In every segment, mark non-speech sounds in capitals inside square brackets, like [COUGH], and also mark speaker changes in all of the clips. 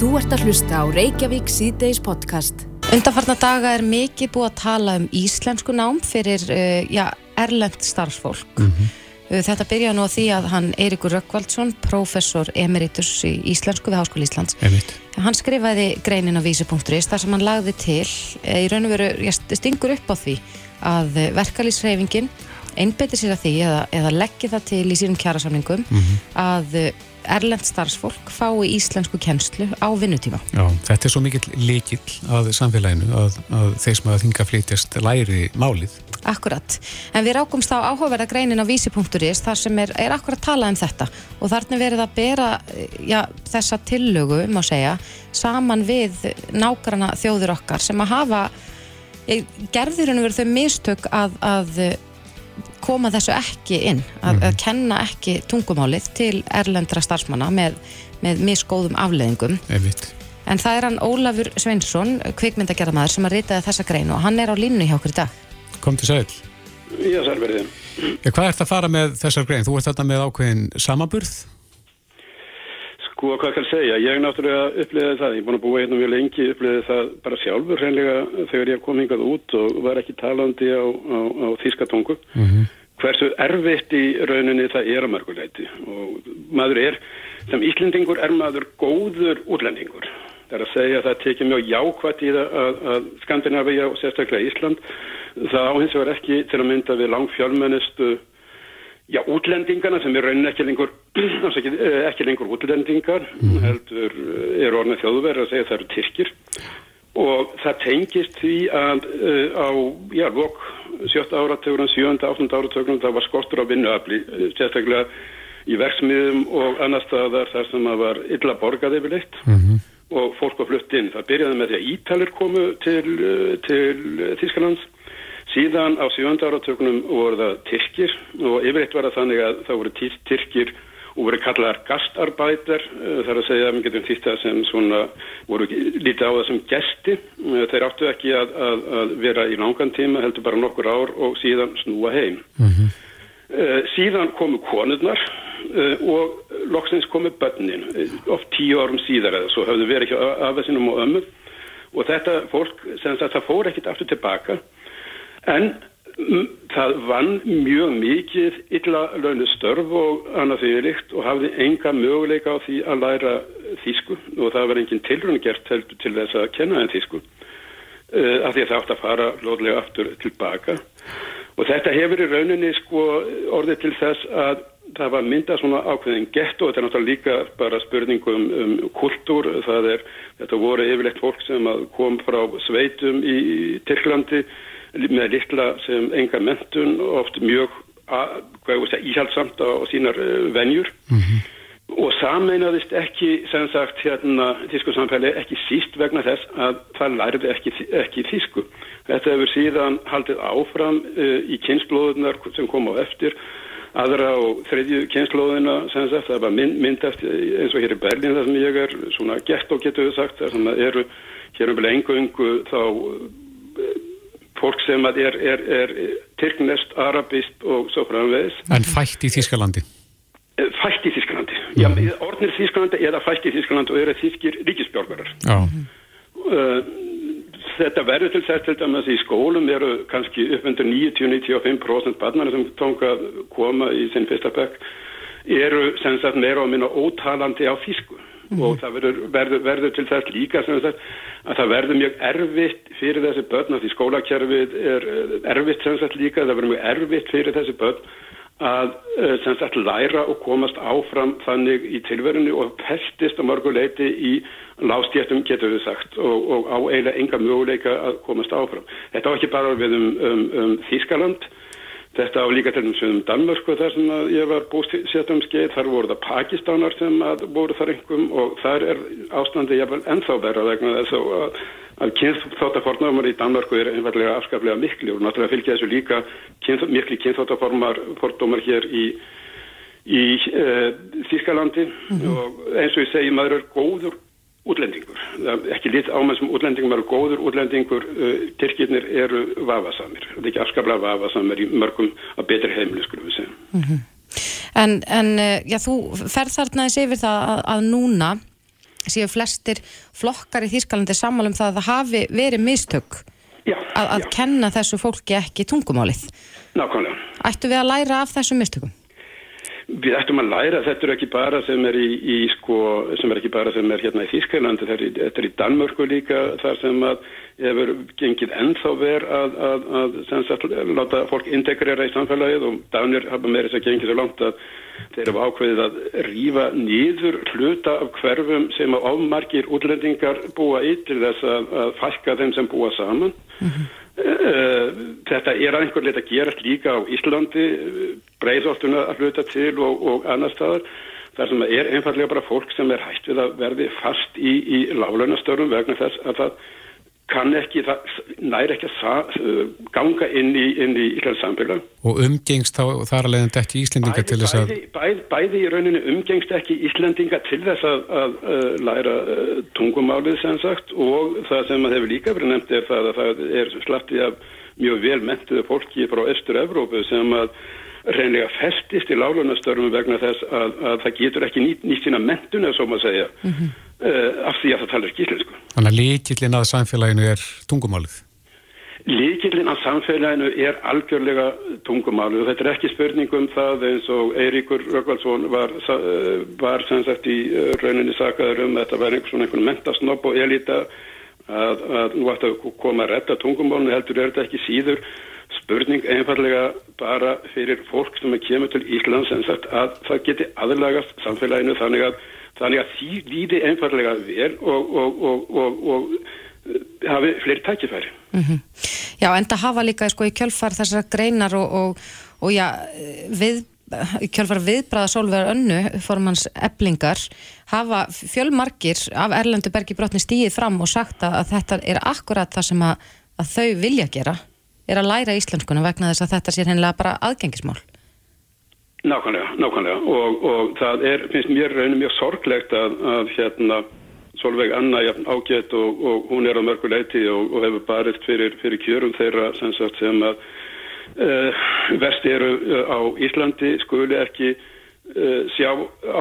Speaker 1: Þú ert að hlusta á Reykjavík síðdeis podcast.
Speaker 2: Undarfarna daga er mikið búið að tala um íslensku nám fyrir uh, já, erlend starfsfólk. Mm -hmm. Þetta byrja nú á því að hann Eirikur Rökkvaldsson, professor emeritus í íslensku við Háskóli Íslands,
Speaker 3: Einmitt.
Speaker 2: hann skrifaði greinin á vísi.is þar sem hann lagði til, í raun og veru, ég stingur upp á því að verkalýsreifingin einbeti sér að því eða, eða leggja það til í sínum kjærasamningum mm -hmm. að erlend starfsfólk fái íslensku kennslu á vinnutíma.
Speaker 3: Já, þetta er svo mikill líkill að samfélaginu að, að þeir sem að þinga flytjast læri málið.
Speaker 2: Akkurat, en við rákumst á áhugaverða greinin á vísi.is þar sem er, er akkurat talað um þetta og þarna verið að bera já, þessa tillögu, má segja, saman við nákvæmna þjóður okkar sem að hafa, gerðurinn verið þau mistök að, að koma þessu ekki inn að, mm. að kenna ekki tungumálið til erlendra starfsmanna með, með misgóðum afleðingum
Speaker 3: Einmitt.
Speaker 2: en það er hann Ólafur Sveinsson kvikmyndagerðamæður sem að ritaði þessa grein og hann er á línu hjá okkur í dag
Speaker 3: Kom til sæl
Speaker 4: Já, sælverðin
Speaker 3: Hvað ert að fara með þessar grein? Þú ert þetta með ákveðin samaburð?
Speaker 4: Sko, hvað kann segja? Ég náttúrulega uppliðið það, ég er búin að búa hérna mjög lengi, uppliðið það bara sjálfur hreinlega þegar ég kom hingað út og var ekki talandi á, á, á þískatongu. Mm -hmm. Hversu erfitt í rauninni það er að mörguleiti og maður er, sem Íslendingur er maður góður útlendingur. Það er að segja að það tekið mjög jákvæmt í það að, að Skandinavíja og sérstaklega Ísland það áhins var ekki til að mynda við lang fjölmennistu Já, útlendingarna sem er raunin ekki lengur, [CLEARS THROAT] ekki, eh, ekki lengur útlendingar, mm. heldur eh, er orðin þjóðverð að segja að það eru tyrkir og það tengist því að uh, á, já, lok 7. áratögunum, 7. 8. áratögunum það var skortur á vinnuafli, sérstaklega í verksmiðum og annar staðar þar sem það var illa borgað yfirleitt mm -hmm. og fólk var flutt inn. Það byrjaði með því að Ítalir komu til, til Þísklands Síðan á sjönda áratökunum voru það Tyrkir og yfirleitt var það þannig að það voru Tyrkir og voru kallar gastarbætar eh, þar að segja að við getum þýtt það sem svona voru lítið á það sem gesti. Eh, þeir áttu ekki að, að, að vera í langan tíma heldur bara nokkur ár og síðan snúa heim. Mm -hmm. Síðan komu konurnar og loksins komu börnin oft tíu árum síðar eða svo hafðu verið ekki af þessinum og ömmu og þetta fólk sem það fór ekkit aftur tilbaka En mm, það vann mjög mikið illa launu störf og annað því líkt og hafði enga möguleika á því að læra þýsku. Og það var engin tilrönd gert heldur til þess að kenna en þýsku uh, af því að það átt að fara lóðlega aftur tilbaka. Og þetta hefur í rauninni sko orðið til þess að það var myndað svona ákveðin gett og þetta er náttúrulega líka bara spurningum um, um kultúr, það er, þetta voru yfirlegt fólk sem kom frá sveitum í Tyrklandi með litla sem enga mentun oft mjög íhaldsamt á sínar uh, venjur. Mm -hmm. og sameinaðist ekki sem sagt hérna þísku samfæli ekki síst vegna þess að það lærði ekki, ekki þísku þetta hefur síðan haldið áfram uh, í kynnslóðunar sem kom á eftir. Aðra og þriðju kynnslóðina sem sagt það var mynd, myndast eins og hér í Berlin það sem ég er svona gett og getur við sagt það eru hér um vel engu þá fólk sem er, er, er tyrknest, arabist og svo framvegis.
Speaker 3: En fætt í Þískalandi?
Speaker 4: Eh, fætt í Þískalandi. Mm. Já, orðnir Þískalandi eða fætt í Þískalandi og eru þískir ríkisbjörgarar.
Speaker 3: Já.
Speaker 4: Uh, þetta verður til þess til dæmis í skólum eru kannski uppvendur 90-95% barnar sem tónka koma í sinn fyrsta bekk eru sem sagt meira og minna ótalandi á þísku mm. og það verður, verður, verður til þess líka sem sagt að það verður mjög erfitt fyrir þessi börn að því skólakerfið er erfitt sem sagt líka, það verður mjög erfitt fyrir þessi börn að eh, sem sagt læra og komast áfram þannig í tilverinu og pestist á mörguleiti í lástjættum getur við sagt og, og á eiginlega enga möguleika að komast áfram. Þetta á ekki bara við um, um, um Þískaland Þetta á líka til þess um Danmörku þar sem ég var búsett um skeið, þar voru það Pakistanar sem voru þar einhverjum og þar er ástandi jáfnvel ennþá verða vegna þess að, að kynþáttafornumar í Danmörku er einfallega afskaplega miklu og náttúrulega fylgja þessu líka kynþ, miklu kynþáttafornumar hér í, í e, Þískalandi mm -hmm. og eins og ég segi maður er góður útlendingur. Ekki lit ámenn sem útlendingum eru góður útlendingur, uh, Tyrkirnir eru vafasamir. Það er ekki afskaplega vafasamir í mörgum að betri heimli, skulum við segja.
Speaker 2: Mm -hmm. En, en uh, já, þú ferð þarna þessi yfir það að, að núna séu flestir flokkar í Þýskalandi sammálum það að það hafi verið mistök
Speaker 4: Já,
Speaker 2: að, að
Speaker 4: já,
Speaker 2: kenna þessu fólki ekki tungumálið.
Speaker 4: nákvæmlega.
Speaker 2: Ættu við að læra af þessum mistökum?
Speaker 4: Við ættum að læra, þetta er ekki bara sem er í, í sko, sem er ekki bara sem er hérna í Þýskalandi, þetta er í, Danmörku líka þar sem að hefur gengið ennþá ver að, að, að sagt, láta fólk integrera í samfélagið og Danir hafa meira þess að gengið svo langt að þeir eru ákveðið að rífa nýður hluta af hverfum sem að ámargir útlendingar búa í til þess að, að fækka þeim sem búa saman. Eh, Þetta er að einhver lit að gerast líka á Íslandi, breyðoltuna að hluta til og, og annar staðar. þar sem er einfallega bara fólk sem er hægt við að verði fast í, í lálögnastörnum vegna þess að það kann ekki, næri ekki að sa- ganga inn í, í Íslands samfélag.
Speaker 3: Og umgengst þá þar að leiðandi ekki Íslendinga til þess að...
Speaker 4: bæði, bæði, bæði í rauninu umgengst ekki Íslendinga til þess að, að, að læra uh, tungumálið sem sagt og það sem að hefur líka verið nefnt er það að það er slattið af mjög vel mentuðu fólki frá Östur-Evrópu sem að reynlega festist í lálunastörfum vegna þess að, að það getur ekki nýtt, nýtt sína mentuna, svo maður segja, mm af því að það talar ekki íslensku.
Speaker 3: Þannig að líkillin að samfélaginu er tungumálið.
Speaker 4: Líkillin að samfélaginu er algjörlega tungumálu og þetta er ekki spurning um það eins og Eiríkur Röggvaldsson var, eh, var sem sagt í eh, rauninni sakaður um að þetta var einhvern svona einhvern mentasnopp og elita að, að nú ætti að koma að redda tungumálinu heldur er þetta ekki síður spurning einfallega bara fyrir fólk sem kemur til Íslands sem sagt að það geti aðlagast samfélaginu þannig að, þannig að því líði einfallega vel og, og, og, og, eh, hafi fleiri tækifæri.
Speaker 2: Já, en það hafa líka sko í kjölfar þessar greinar og, já, við, í kjölfar viðbræða Sólvegar önnu, formans eblingar, hafa fjölmarkir af Erlendu Bergi brotni stíið fram og sagt að þetta er akkurat það sem að, að þau vilja gera, er að læra íslenskuna vegna þess að þetta sé hennilega bara aðgengismál.
Speaker 4: Nákvæmlega, nákvæmlega og, og það er, finnst mér raunum mjög sorglegt að, að hérna Solveig Anna jafn ágætt og, og hún er á mörgu leiti og, og hefur barist fyrir, fyrir kjörum þeirra sem, sagt, sem að uh, vest eru uh, á Íslandi skuli ekki uh, sjá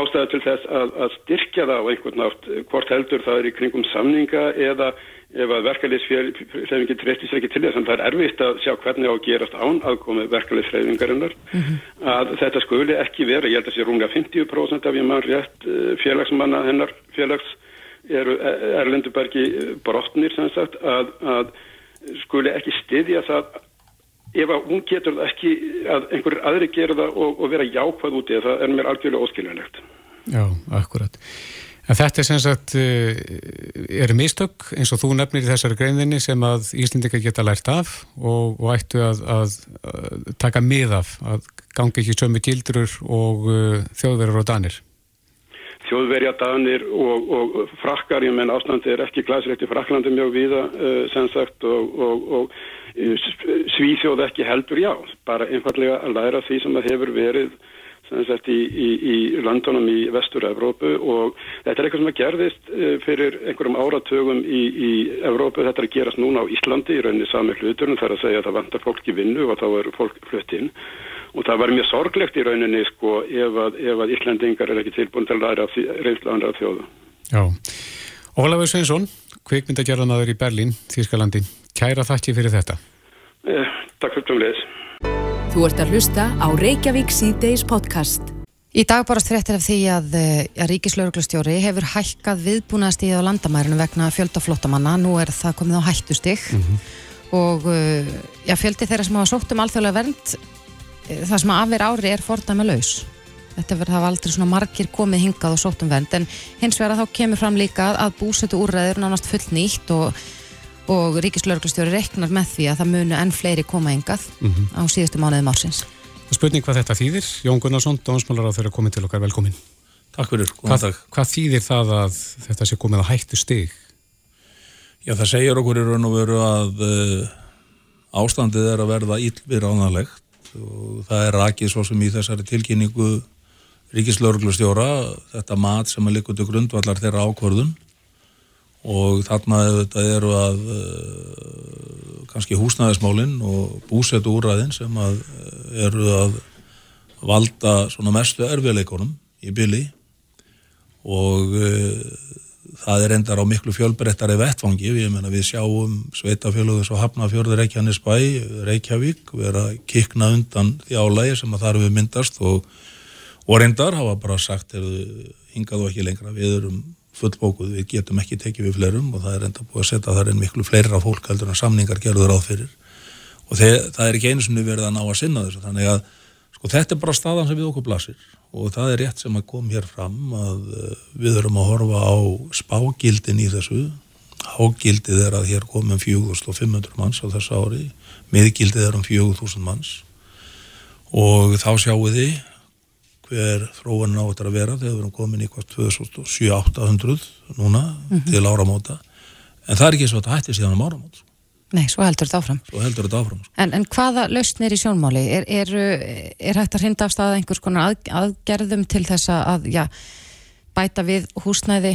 Speaker 4: ástæðu til þess að, að styrkja það á einhvern nátt hvort heldur það er í kringum samninga eða ef að verkefliðsfélagin treystis ekki til þess en það er erfitt að sjá hvernig á að gerast án aðkomi verkefliðsfélagingarinnar að þetta skuli ekki vera, ég held að sé rúmlega 50% af ég mann rétt eh, félagsmanna hennar félags eru Erlendubergi brotnir sem sagt að, að skuli ekki styðja það ef að hún getur það ekki að einhverjir aðri gera það og, og vera jákvæð úti það er mér algjörlega óskiljanlegt
Speaker 3: Já, akkurat. En þetta er sem sagt, eh, eru mistök eins og þú nefnir í þessari greininni sem að Íslendinga geta lært af og, og ættu að, að, að taka mið af, að gangi ekki sömu gildrur og uh, þjóðverður og danir.
Speaker 4: þjóðverja danir og, og frakkar, ég menn ástandi er ekki glæsilegt í Fraklandi mjög víða uh, sem sagt og, og, svíþjóð ekki heldur já, bara einfallega að læra því sem það hefur verið í, í, í landunum í vestur-Evrópu og þetta er eitthvað sem að gerðist uh, fyrir einhverjum áratögum í, í Evrópu, þetta er að gerast núna á Íslandi í rauninni sami hluturinn, það er að segja að það vantar fólk í vinnu og þá er fólk flutt inn og það var mjög sorglegt í rauninni sko ef að, ef að Íslandingar er ekki tilbúin til að læra andra þjóða.
Speaker 3: Já. Ólafur Sveinsson, kvikmyndagerðanaður í Berlín, Þýrskalandi. Kæra þakki fyrir þetta.
Speaker 4: Eh, takk fyrir tómleis.
Speaker 1: Þú ert að hlusta á Reykjavík síðdeis podcast.
Speaker 2: Í dag barast fréttir af því að, eh, að Ríkislauruglustjóri hefur hækkað viðbúnaðstíð á landamærinu vegna fjöldaflóttamanna. Nú er það komið á hættustig og eh, já, fjöldi þeirra sem hafa sótt um alþjóðlega vernd eh, það sem af er ári er fordæma laus. Þetta verður hafa aldrei svona margir komið hingað og sótt um vernd en hins vegar að þá kemur fram líka að búsetu úrræður nánast full nýtt og, og Ríkislauruglustjóri reknar með því að það munu enn fleiri koma hingað á síðustu mánuðum ársins.
Speaker 3: Spurning hvað þetta þýðir. Jón Gunnarsson, dónsmálar á þeirra komið til okkar velkomin.
Speaker 5: Takk fyrir, góðan
Speaker 3: Hvað,
Speaker 5: dag.
Speaker 3: hvað þýðir það að þetta sé komið að hættu stig?
Speaker 5: Já, það segir okkur í raun og veru að uh, ástandið er að verða illvið ránalegt og það er rakið svo sem í þessari tilkynningu ríkislauruglustjóra, þetta mat sem er líka til grundvallar þeirra ákvörðun og þarna eru að uh, kannski húsnæðismálinn og búsetu úræðin sem að uh, eru að valda svona mestu erfiðleikunum í byli og uh, það er endar á miklu fjölbreyttari vettfangi, við, meina, við sjáum sveitafjöluðu svo Hafnafjörður Reykjanesbæ, Reykjavík, vera kikna undan því álægi sem að þar við myndast. Og, og reyndar hafa bara sagt, hingaðu ekki lengra, við erum fullbókuð, við getum ekki tekið við flerum og það er enda búið að setja þar einn miklu fleira fólk heldur en samningar gerður áfyrir og þeir, það er ekki einu sem við verðum að ná að sinna þessu, þannig að sko þetta er bara staðan sem við okkur blasir. Og það er rétt sem að kom hér fram að eh, við erum að horfa á spágildin í þessu. Ágildið er að hér komum 4500 manns á þessu ári. Miðgildið er um 4000 manns. Og þá sjáum við hver þróunin á þetta að vera þegar við erum komin í hvað 2700-800 núna mm -hmm. til áramóta en það er ekki svo að þetta hætti síðan um áramóta
Speaker 2: Nei, svo heldur þetta áfram.
Speaker 5: Heldur þetta áfram. Sko.
Speaker 2: En, en hvaða lausnir í sjónmáli? Er, er, er hægt að hrinda af staða einhvers konar að, aðgerðum til þess að já, bæta við húsnæði?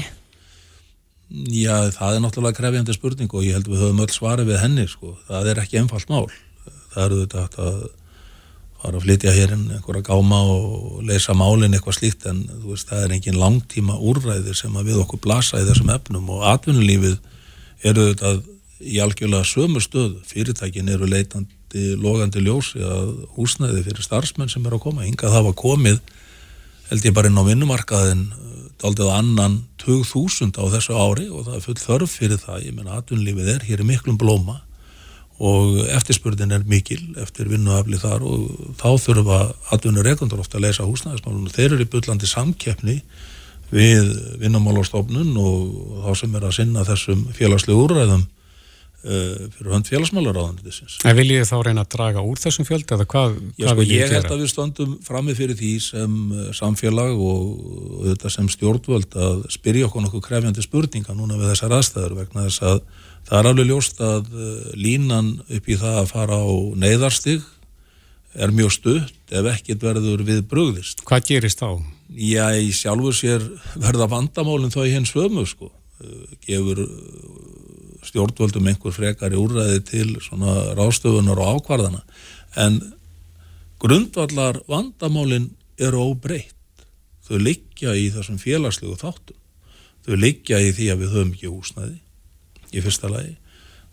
Speaker 5: Já, það er náttúrulega krefjandi spurning og ég held að við höfum öll svarið við henni. Sko. Það er ekki einfalt mál. Það eru þetta að fara að flytja hér inn einhverja gáma og leysa málinn eitthvað slíkt en veist, það er engin langtíma úrræðir sem að við okkur blasa í þessum efnum og atvinnulífið eru þetta í algjörlega sömu stöðu. Fyrirtækin eru leitandi, logandi ljósi að húsnæði fyrir starfsmenn sem eru að koma. Inga það var komið, held ég bara inn á vinnumarkaðin, daldið annan 2000 á þessu ári og það er full þörf fyrir það. Ég menna, atvinnlífið er hér í miklum blóma og eftirspurðin er mikil eftir vinnuafli þar og þá þurfa atvinnur rekundur ofta að leysa húsnæðismálunum. Þeir eru í byllandi samkeppni við vinnumálastofnun og þá sem er að sinna þessum félagslegu úrræðum Uh, fyrir hönd félagsmálaráðanindisins.
Speaker 3: En viljið þá reyna að draga úr þessum fjöld eða hvað,
Speaker 5: Já, hvað sko, viljið gera? Ég held að við stöndum frammi fyrir því sem uh, samfélag og þetta sem stjórnvöld að spyrja okkur nokkuð krefjandi spurninga núna við þessar aðstæður vegna þess að það er alveg ljóst að uh, línan upp í það að fara á neyðarstig er mjög stutt ef ekkit verður við brugðist.
Speaker 3: Hvað gerist þá?
Speaker 5: Já, ég sjálfur sér verða vandamálinn þá í hens vömu sko, gefur stjórnvöldum einhver frekari úrræði til svona rástöfunar og ákvarðana. En grundvallar vandamálin eru óbreytt. Þau liggja í þessum félagslegu þáttum. Þau liggja í því að við höfum ekki húsnæði í fyrsta lagi.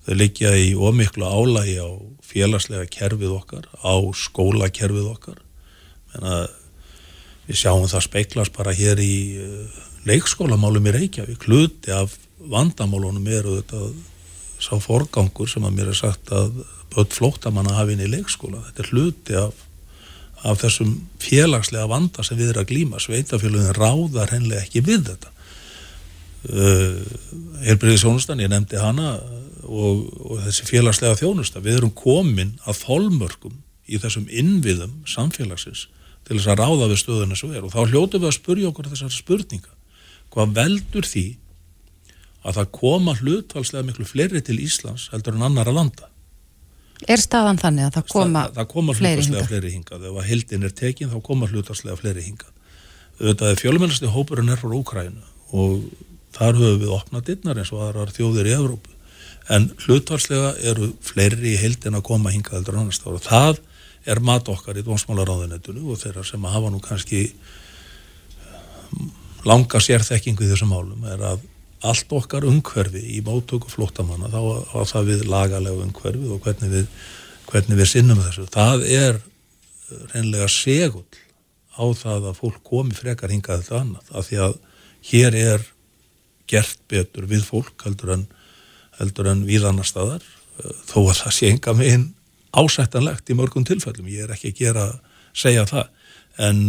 Speaker 5: Þau liggja í ómiklu álægi á félagslega kerfið okkar á skólakerfið okkar. Við sjáum það speiklast bara hér í uh, leikskólamálum í Reykjavík. Hluti af vandamálunum eru þetta sá forgangur sem að mér er sagt að börn flóttamanna hafi inn í leikskóla. Þetta er hluti af, af þessum félagslega vanda sem við erum að glýma sveitafélagin ráðar hennilega ekki við þetta uh, Helbriði Sjónustan, ég nefndi hana og, og þessi félagslega þjónusta við erum komin að þólmörkum í þessum innviðum samfélagsins til þess að ráða við stöðuna svo er og þá hljótu við að spurja okkur þessar spurninga hvað veldur því að það koma hlutvalslega miklu fleiri til Íslands heldur en annara landa.
Speaker 2: Er staðan þannig að það koma,
Speaker 5: það, það koma hingað? fleiri hingað. Ef að hildin er tekin þá koma hlutvalslega fleiri hingað. Þetta er fjölumennasti hópurinn er frá Úkrænu og þar höfum við opnað dittnar eins og aðrar þjóðir í Evrópu. En hlutvalslega eru fleiri í hildin að koma hingað en annars. Það er mat okkar í dónsmálaráðunetunu og þeirra sem að hafa nú kannski langa sérþekkingu í þessum málum er að allt okkar umhverfi í móttöku flóttamanna þá á það við lagalega umhverfi og hvernig við, hvernig við sinnum þessu. Það er reynlega segull á það að fólk komi frekar hingað þetta annað af því að hér er gert betur við fólk heldur en, heldur en við annar staðar þó að það sé enga megin ásættanlegt í mörgum tilfellum. Ég er ekki að gera segja það en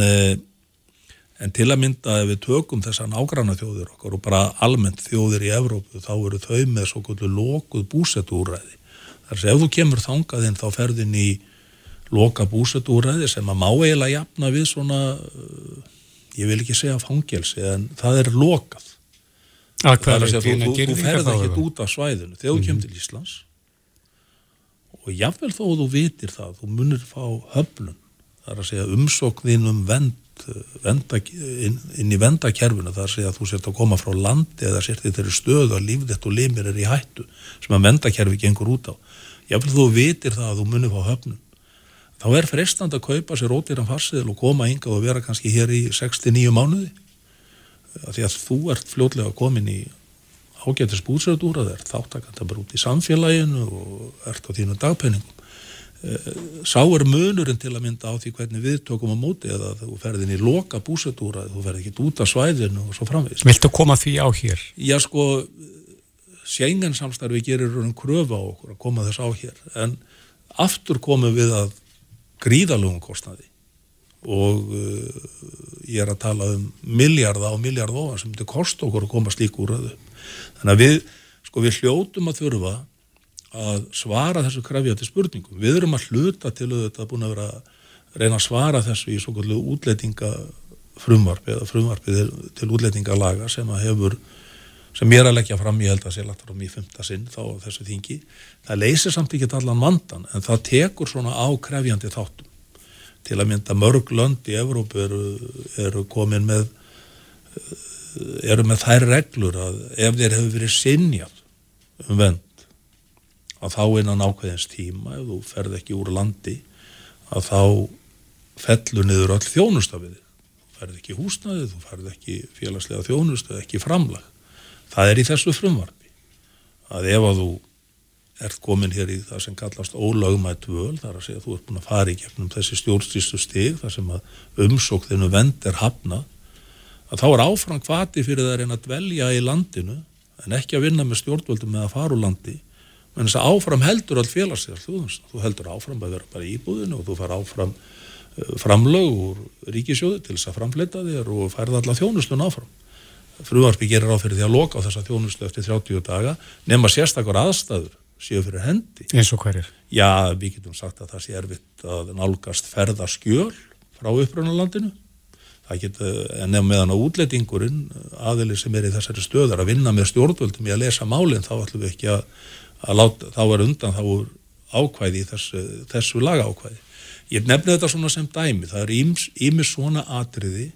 Speaker 5: En til að mynda ef við tökum þessa nágranna þjóðir okkar og bara almennt þjóðir í Evrópu þá eru þau með svo kvöldu lokuð búsetúræði. Þar sem ef þú kemur þangaðinn þá ferðin í loka búsetúræði sem að má eiginlega jafna við svona, uh, ég vil ekki segja fangelsi en það er lokað.
Speaker 3: Að það er að
Speaker 5: segja, þú, þú, þú ferð ekki út af svæðinu þegar þú mm -hmm. kemur til Íslands. Og jáfnvel þó þú vitir það, þú munir fá höfnun, það er að segja umsóknin um vend venda, inn, inn í vendakerfuna þar sé að þú sért að koma frá landi eða sért þetta eru stöðu að lífðett og limir er í hættu sem að vendakerfi gengur út á. Jáfnveg þú vitir það að þú munir fá höfnum þá er frestand að kaupa sér ódýran farsiðil og koma ynga og vera kannski hér í 69 mánuði því að þú ert fljótlega komin í ágættis búsöðdúra, það er þáttakanta bara út í samfélaginu og ert á þínu dagpenningum. Eh, sá er munurinn til að mynda á því hvernig við tökum á móti eða þú ferðin í loka búsöðdúra, þú ferð ekki út af svæðinu og svo framvegist.
Speaker 3: Viltu koma því á hér?
Speaker 5: Já sko, sjengensamstarfi gerir um kröfu á okkur að koma þess á hér en aftur komum við að gríðalögum kostnaði og uh, ég er að tala um miljarda á miljard ofan sem þetta kost okkur að koma slík úr öðu. Þannig að við, sko, við hljótum að þurfa að svara þessu krafjandi spurningum. Við erum að hluta til þetta búin að vera að reyna að svara þessu í svo kallu útleitinga frumvarp eða frumvarpið til útleitingalaga sem að hefur sem ég er að leggja fram, ég held að sé lagt fram í fymta sinn þá þessu þingi. Það leysir samt ekki allan vandan en það tekur svona ákrefjandi þáttum til að mynda mörg lönd í Evrópu eru, eru komin með eru með þær reglur að ef þeir hefur verið sinjað um vend að þá innan ákveðins tíma ef þú ferð ekki úr landi að þá fellur niður all þjónustafiði þú ferð ekki húsnaði, þú ferð ekki félagslega þjónustu, ekki framlag. Það er í þessu frumvarfi að ef að þú ert komin hér í það sem kallast ólögumætt völ, þar að segja þú ert búin að fara í gefnum þessi stjórnstístu stig, þar sem að umsókðinu vend er hafna, að þá er áfram hvati fyrir það að reyna að dvelja í landinu, en ekki að vinna með stjórnvöldum með að fara úr landi, menn þess að áfram heldur all félagslegar þjóðunst, þú heldur áfram að vera bara í búðinu og þú far áfram uh, framlög úr ríkisjóðu til þess að framfleta þér og færða alla þjónustun áfram. Fruvarpi gerir á fyrir því að loka á þessa þjónustu eftir 30 daga nema sérstakar aðstæður séu fyrir hendi.
Speaker 3: Eins og hverjir?
Speaker 5: Já, við getum sagt að það sé erfitt að nálgast ferðaskjöl frá upprunalandinu. Það getur, en ef meðan á útlettingurinn, aðili sem er í þessari stöðar að vinna með stjórnvöldum í að lesa málinn, þá ætlum við ekki að, að láta, þá er undan þá er ákvæði í þessu, þessu laga ákvæði. Ég nefni þetta svona sem dæmi, það er ímis svona atriði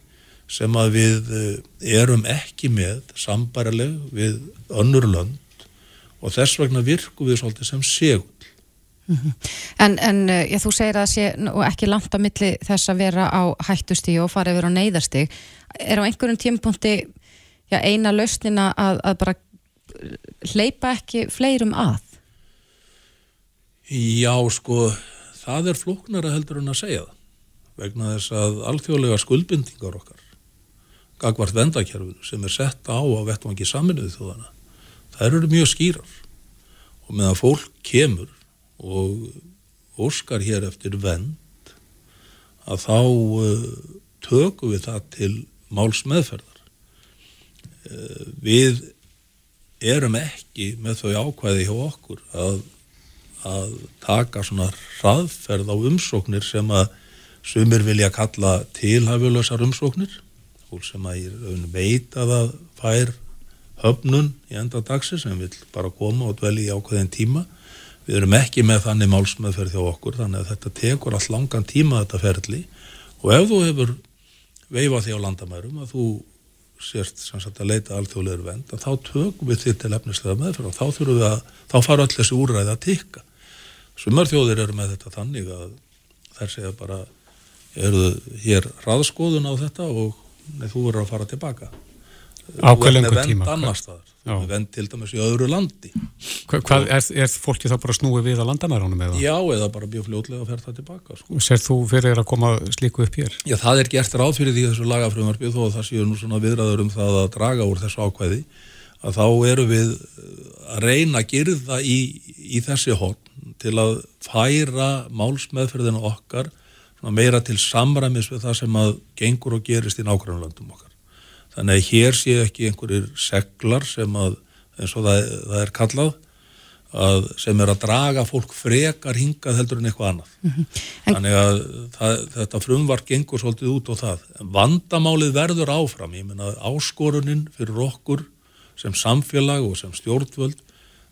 Speaker 5: sem að við eh, erum ekki með sambarileg við önnur lönd og þess vegna virkum við svolítið sem segul.
Speaker 2: Mm -hmm. En, en eh, ég, þú segir að sé ekki langt á milli þess að vera á hættustíg og fara yfir á neyðarstíg. Er á einhverjum tímpunkti já, eina lausnina að, að bara hleypa ekki fleirum að?
Speaker 5: Já, sko, það er flóknara heldur en að segja það vegna þess að alþjóðlega skuldbindingar okkar gagvart vendakerfinu sem er sett á að vettvangi saminuðu þjóðana þær eru mjög skýrar. Og meðan fólk kemur og óskar hér eftir vend að þá uh, tökum við það til máls meðferðar uh, við erum ekki með þau ákvæði hjá okkur að, að taka svona hraðferð á umsóknir sem að sumir vilja kalla tilhafjulösar umsóknir. Fólk sem að veit að það fær höfnun í enda dagsi sem vil bara koma og dvelja í ákveðin tíma. Við erum ekki með þannig málsmeðferð þjá okkur þannig að þetta tekur allt langan tíma þetta ferli. Og ef þú hefur veifað því á landamærum að þú sérst sagt, að leita alþjóðlegur vend þá tökum við því til efnislega meðferð og þá þurfum við að, þá fara allir þessi úræði að tikka. Sumar þjóðir eru með þetta þannig að þær segja bara eru hér raðskoðun á þetta og nei, þú verður að fara tilbaka
Speaker 3: ákveðlengu tíma
Speaker 5: við vend til dæmis í öðru landi
Speaker 3: Hva, hvað, er, er fólki þá bara snúið við að landamærunum eða?
Speaker 5: Já, eða bara mjög fljóðlega að ferða tilbaka sko.
Speaker 3: Ser þú fyrir að koma slíku upp hér?
Speaker 5: Já, það er gert ráð fyrir því þessu lagafröðumarfi þó að það séu nú svona viðræður um það að draga úr þessu ákveði að þá eru við að reyna að girða í, í þessi hótt til að færa málsmeðferðinu okkar meira til samræmis við það sem að gengur og gerist í nákvæmlandum okkar Þannig að hér séu ekki einhverjir seglar sem að, eins og það, það er kallað, að, sem er að draga fólk frekar hingað heldur en eitthvað annað. Mm -hmm. en... Þannig að það, þetta frumvart gengur svolítið út og það. Vandamálið verður áfram, ég menna áskorunin fyrir okkur sem samfélag og sem stjórnvöld,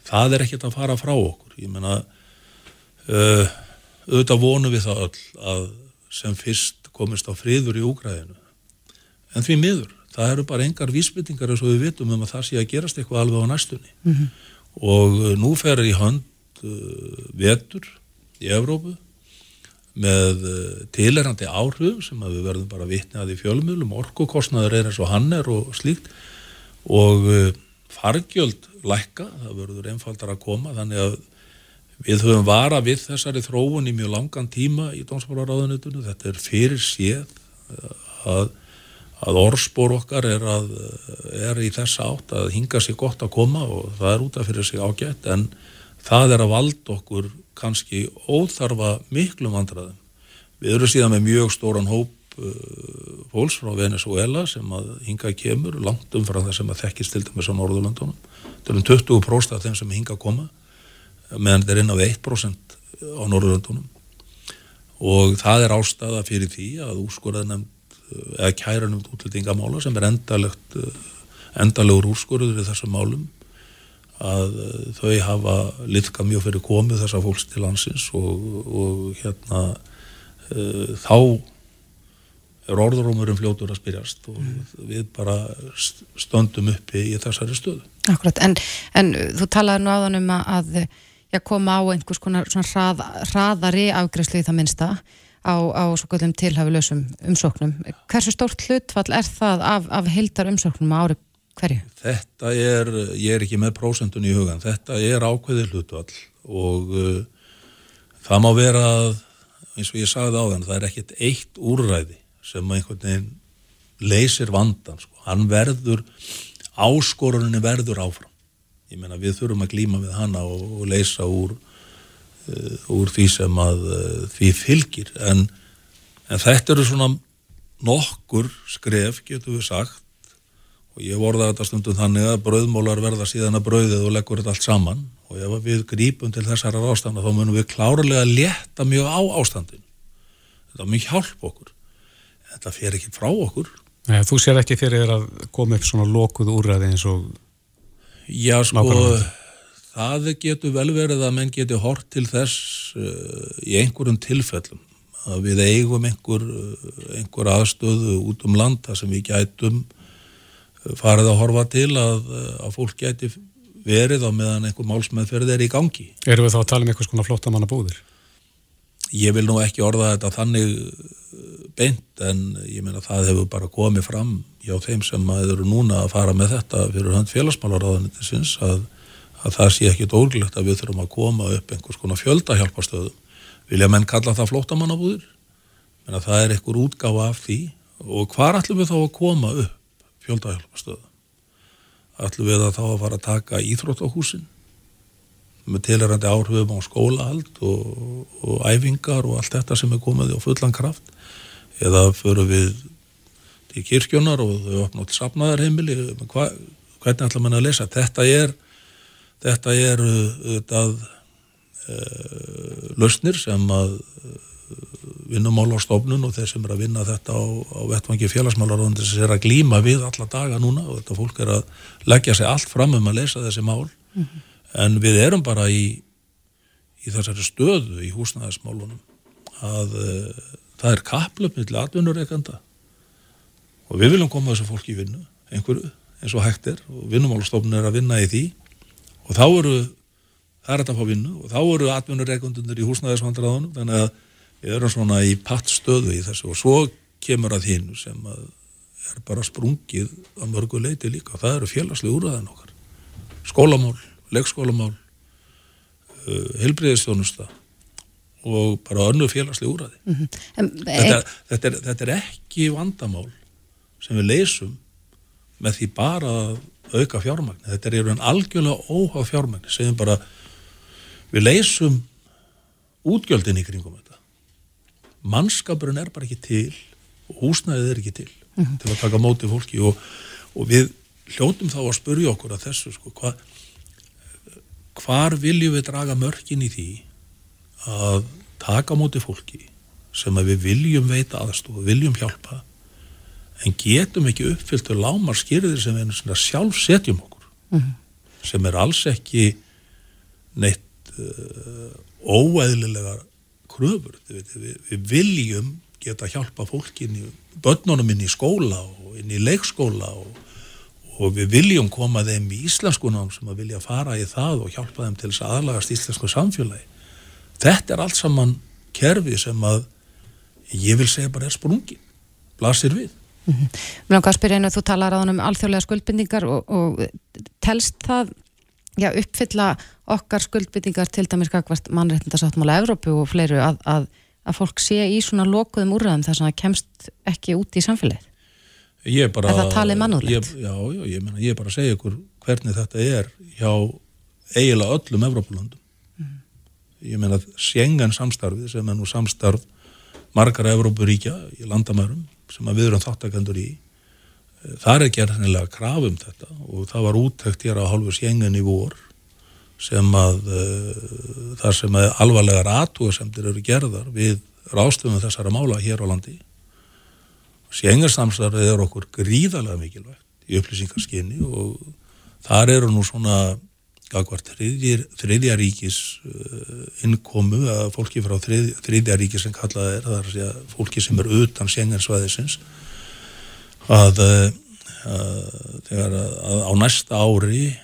Speaker 5: það er ekkert að fara frá okkur. Ég menna, uh, auðvitað vonum við það öll að sem fyrst komist á friður í úgræðinu. En því miður það eru bara engar vísbyttingar eins og við vitum um að það sé að gerast eitthvað alveg á næstunni. Mm -hmm. og uh, nú fer í hönd uh, vetur í Evrópu með uh, tilerandi áhrif sem við verðum bara vitni að í fjölumilum orkokostnaður er eins og hann er og slíkt. Og fargjöld lækka, það verður einfaldar að koma, þannig að við höfum vara við þessari þróun í mjög langan tíma í dómsmálaráðunitunum, þetta er fyrir séð að, að orðspor okkar er, að, er í þessa átt að hinga sér gott að koma og það er út af fyrir sig ágætt en það er að valda okkur kannski óþarfa miklum vandraðum. Við erum síðan með mjög stóran hóp uh, fólks frá Venezuela sem að hinga kemur langt umfram það sem að þekkist til dæmis á Norðurlandunum. Það er um 20% af þeim sem hinga koma meðan þetta er inn á 1% á Norðurlandunum og það er ástæða fyrir því að úrskurðað nefnd eða kæra nefnd útlendingamála sem er endalegt endalegur úrskurður við þessum málum að þau hafa litka mjög fyrir komið þessa fólks til landsins og, og hérna uh, þá er orðurómurum fljótur að spyrjast og mm. við bara stöndum uppi í þessari stöðu.
Speaker 2: Akkurat, en, en þú talaði nú áðan um að já, koma á einhvers konar hrað, hraðari afgræslu í það minnsta á, á svo kvöldum tilhafilösum umsóknum. Hversu stórt hlutfall er það af, af heildar umsóknum ári hverju?
Speaker 5: Þetta er, ég er ekki með prósendun í hugan, þetta er ákveði hlutfall og uh, það má vera að, eins og ég sagði á þann, það er ekkit eitt úrræði sem einhvern veginn leysir vandan, sko. hann verður áskoruninni verður áfram ég meina við þurfum að glíma við hana og, og leysa úr úr því sem að uh, því fylgir. En, en þetta eru svona nokkur skref getur við sagt. Og ég vorða þetta stundum þannig að brauðmólar verða síðan að brauðið og leggur þetta allt saman. Og ef við grípum til þessara ástanda þá munum við klárlega leta mjög á ástandin þetta mjög hjálp okkur. Þetta fer ekki frá okkur.
Speaker 3: Nei, Þú sér ekki fyrir að koma upp svona lokuð úrræði eins og
Speaker 5: Já sko nákvæmlega. Það getur vel verið að menn getur hort til þess uh, í einhverjum tilfellum að við eigum einhver, uh, einhver aðstöðu út um landa sem við gætum uh, farið að horfa til að, að fólk gæti verið á meðan einhver málsmeðferð er í gangi.
Speaker 3: Erum við þá að tala um einhvers konar flottamanna búðir?
Speaker 5: Ég vil nú ekki orða þetta þannig beint en ég meina það hefur bara komið fram hjá þeim sem eru núna að fara með þetta fyrir hönd félagsmálaráðanitisins að, að það sé ekkit ólglegt að við þurfum að koma upp einhvers konar fjöldahjálparstöðum. Vilja menn kalla það flótamannabúður menna það er einhver útgáfa af því. Og hvar ætlum við þá að koma upp fjöldahjálparstöðum? Ætlum við að þá að fara að taka íþróttahúsin með tilherandi áhrifum á skólahald og, og æfingar og allt þetta sem er komið á fullan kraft? Eða förum við til kirkjónar og þau opna út sapnaðarheimili hvernig ætla mann að lesa? Þetta er þetta er þetta uh, uh, lausnir sem að uh, vinnumála á stofnun og þeir sem er að vinna þetta á, á vettvangi félagsmálaróðandi sem er að glýma við alla daga núna og þetta fólk er að leggja sig allt fram um að lesa þessi mál mm -hmm. en við erum bara í í þessari stöðu í húsnæðismálunum að uh, það er kaplöp millir atvinnureikanda og við viljum koma þessu fólki í vinnu einhverju eins og hægt er og vinnumálastofnun er að vinna í því og þá eru það er þetta að fá vinnu. Og þá eru atvinnureikandunir í húsnæðisvandraðunum þannig að við erum svona í pattstöðu í þessu. Og svo kemur að þínu sem að er bara sprungið að mörgu leiti líka. Og það eru félagslega úrraðan okkar. Skólamál, leikskólamál uh, helbriðistjónusta og bara önnu félagslega úræði mm -hmm. þetta, þetta, er, þetta er ekki vandamál sem við leysum með því bara að auka fjármagn. Þetta er einhvern algjörlega óhá fjármagn segjum bara við leysum útgjöldin í kringum þetta. Mannskapurinn er bara ekki til og húsnæðið er ekki til mm -hmm. til að taka móti fólki og, og við hljóndum þá að spurja okkur að þessu sko, hva, hvar viljum við draga mörkin í því að taka móti fólki sem að við viljum veita aðstof viljum hjálpa en getum ekki uppfylltu lámar skýrðir sem við sjálf setjum okkur mm -hmm. sem er alls ekki neitt uh, óæðilega kröfur. Við, við, við viljum geta hjálpa fólki inn í börnunum inn í skóla og inn í leikskóla og, og við viljum koma þeim í íslenskunum sem að vilja fara í það og hjálpa þeim til þess aðlagast íslensku samfélagi. Þetta er allt saman kerfi sem að ég vil segja bara er sprungin blasir við
Speaker 2: Mm -hmm. Mér langar að spyrja einu að þú talar þannig um alþjóðlega skuldbindingar og, og telst það já, uppfylla okkar skuldbindingar til dæmis kakvart mannreitndasáttmála Evrópu og fleiru að, að, að fólk sé í svona lokuðum úrraðum þar sem það kemst ekki út í samfélagið?
Speaker 5: Ég bara...
Speaker 2: Er það talið mannúðlegt?
Speaker 5: Já, já, ég menna, ég er bara að segja ykkur hvernig þetta er hjá eiginlega öllum Evrópulandum. Mm. Ég menna, Sjengan samstarfið sem er nú samstarf margar Evrópuríkja í landamærum sem við erum þáttakendur í. Þar er gerðinlega krafum þetta og það var úttækt hér á hálfur sjengun í vor sem að uh, þar sem að alvarlegar aðtúasemdir eru gerðar við rástöfum þessara mála hér á landi. Sjengarsamstarfið er okkur gríðarlega mikilvægt í upplýsingarskinni og þar eru nú svona þriðja ríkis uh, innkomu að fólki frá þrið, þriðja ríkis sem kallað er, það er fólki sem er utan sjengarsvæðisins að, uh, að að, að á næsta ári ég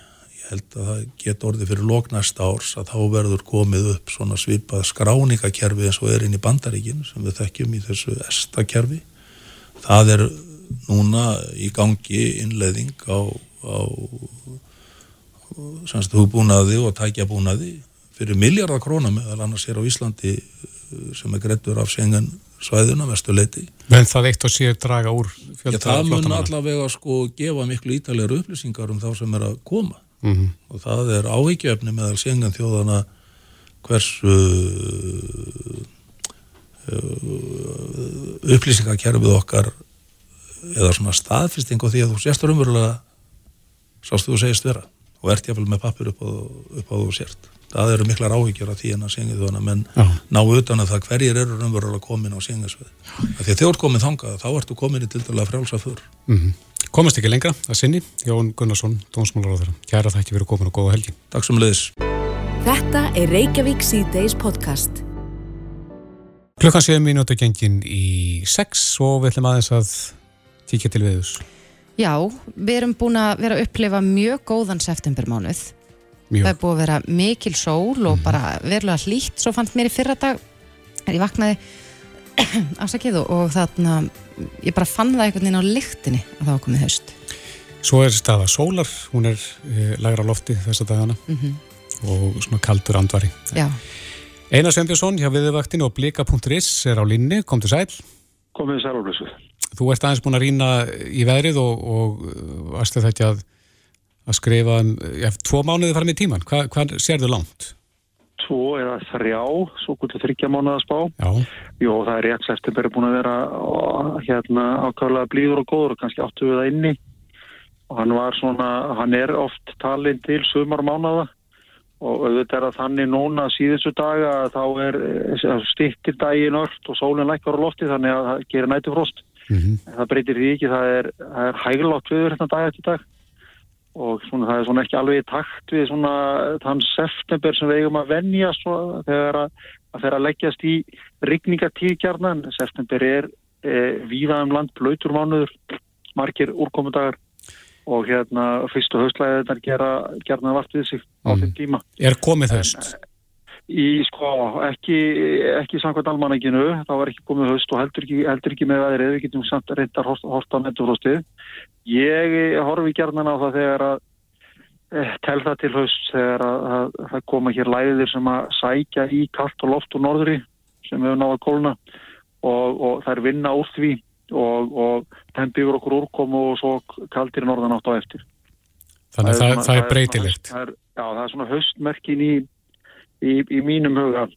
Speaker 5: held að það get orði fyrir lóknæsta árs að þá verður komið upp svona svipað skráningakerfi eins og er inn í bandaríkin sem við þekkjum í þessu estakerfi. Það er núna í gangi innleðing á, á semst hugbúnaði og tækjabúnaði fyrir miljardar krónar meðal annars hér á Íslandi uh, sem er grettur af sengan svæðuna mestu leiti.
Speaker 3: Men það eitt og sér draga úr
Speaker 5: fjölda flottamana? Það mun allavega sko gefa miklu ítalega upplýsingar um þá sem er að koma mm -hmm. og það er áhyggjöfni meðal sengan þjóðana hversu uh, upplýsingakerfið okkar eða svona staðfisting og því að þú séstur umverulega sástu þú segist vera og ert jáfnvel með pappir upp á, upp á þú sért. Það eru miklar áhyggjur af því en að syngja þú hana, menn Já. ná utan að það hverjir eru raunverulega komin á syngasvið. Því að ert komin þangað, þá ertu komin í til dala frjálsa fyrr. Mm
Speaker 3: -hmm. Komast ekki lengra að sinni, Jón Gunnarsson, Dómsmálaráður. Kæra það ekki verið komin og góða helgi.
Speaker 5: Takk sem leiðis.
Speaker 1: Þetta er Reykjavík C-Days podcast.
Speaker 3: Klukkan 7 minúti gengin í 6 og við ætlum aðeins að kíkja til viðus.
Speaker 2: Já, við erum búin að vera að upplifa mjög góðan septembermánuð. Mjög. Það er búin að vera mikil sól og mm. bara verulega hlýtt. Svo fannst mér í fyrra dag, er ég vaknaði [CLEARS THROAT] afsakið og þarna, ég bara fann það einhvern veginn á lyktinni að það var komið haust.
Speaker 3: Svo er staða sólar, hún er e, lagra lofti þessa dagana mm -hmm. og svona kaldur andvari.
Speaker 2: Já.
Speaker 3: Einar Sveinbjörnsson hjá viðvaktinu og blika.is er á línni, kom til sæl.
Speaker 6: Komið sæl á blessuð.
Speaker 3: Þú ert aðeins búin að rýna í veðrið og, og varstu þetta að, að skrifa um, ja, tvo mánuði fram í tíman. Hva, hvað sér þau langt?
Speaker 6: Tvo eða þrjá, svo kvöldur þryggja mánuða spá.
Speaker 3: Já.
Speaker 6: Jó, það er rétt september búin að vera hérna, ákvæmlega blíður og góður og kannski áttu við það inni. Og hann var svona, hann er oft talinn til sumar mánuða og auðvitað er að þannig núna síðustu daga þá er eh, stittir daginn ört og sólinn lækkar á lofti þannig að það gerir nætufrost. Mm -hmm. Það breytir því ekki, það er, er hæglátt viður hérna dag eftir dag og svona, það er svona ekki alveg í takt við svona þann september sem við eigum að venja svo, þegar að, að þeirra leggjast í rigningatíðkjarnan. September er e, víðaðum land blöytur mánuður, margir úrkomundagar og hérna fyrstu höstlæðið þetta gera gerna vart við sig á mm. þeim tíma.
Speaker 3: Er komið höst? En,
Speaker 6: Í sko, ekki, ekki samkvæmt almanækinu, það var ekki komið höst og heldur ekki, heldur ekki með aðrið, við getum samt reyndar horta á metrofrostið. Ég horfi gerðan á það þegar að eh, tel það til höst þegar að, að, að það koma hér læðir sem að sækja í kallt og loft og norðri sem hefur náða kóluna og, og það er vinna úr því og, og þeim byggur okkur úrkomu og svo kaltir norðan átt á eftir.
Speaker 3: Þannig að það, það, það er breytilegt.
Speaker 6: Já, það er svona höstmerkin í í, í mínum huga.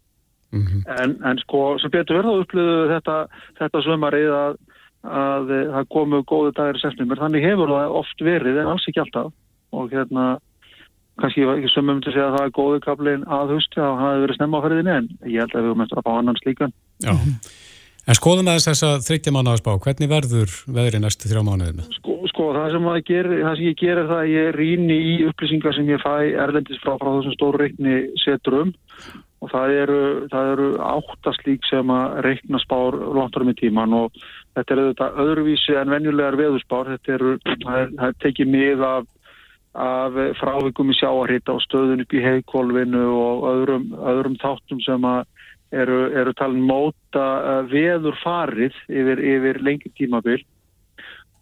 Speaker 6: Mm -hmm. en, en sko sem betur verða upplöðu þetta, þetta sömarið að, að það komu góðu dagir í september, þannig hefur það oft verið en alls ekki alltaf. Og hérna kannski ekki sömum til að segja að það er góðu kaplin að að það hefur verið snemma á ferðinni en ég held að við höfum eftir að fá annan slíkan.
Speaker 3: Já, en skoðum aðeins þess að þryggja mánu að spá, hvernig verður veðri næstu þrjá mánuðið með?
Speaker 6: Sko, sko það, sem ger, það sem ég ger er það að ég rýni í upplýsingar sem ég fæ erlendis frá, frá þessum stóru reikni setrum. Og það eru, það eru áttaslík sem að reikna spár langt árum í tíman og þetta er auðvitað öðruvísi en venjulegar veðurspár, þetta eru, það er, það tekið mið af, af frávikum í sjáarhita og stöðun upp í heikvolvinu og öðrum, öðrum þáttum sem að eru, eru talin móta veður farið yfir, yfir lengi tímabill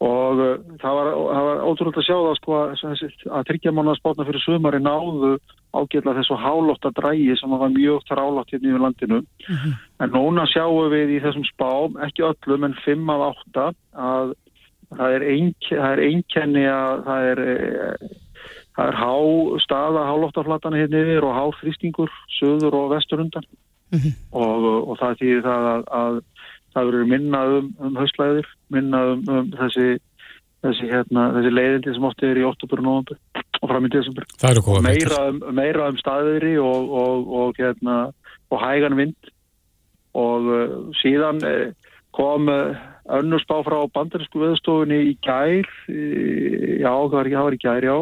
Speaker 6: og uh, það var, það var ótrúlega að sjá það sko að, að tryggja mánuða spátna fyrir sumari náðu ágjörlega þessu hálótta drægi sem var mjög þrálátt hérna yfir landinu. En núna sjáum við í þessum spám ekki öllum en 5 af 8 að það er, eink, það er einkenni að það er eh, það er há staða hálóttaflatana hérna yfir og há þrýstingur söður og vesturundan og, og það þýðir það að, að það verður minna um, um hauslæðir, minna um, um þessi, þessi, hérna, þessi leiðindi sem oft er í 8. november og fram í desember. Meira um, meira um staðiðri og, og, og, hérna, og hægan vind og uh, síðan uh, kom uh, önnur spá frá bandarísku veðstofunni í gær, í, já það var, það var í gær, já,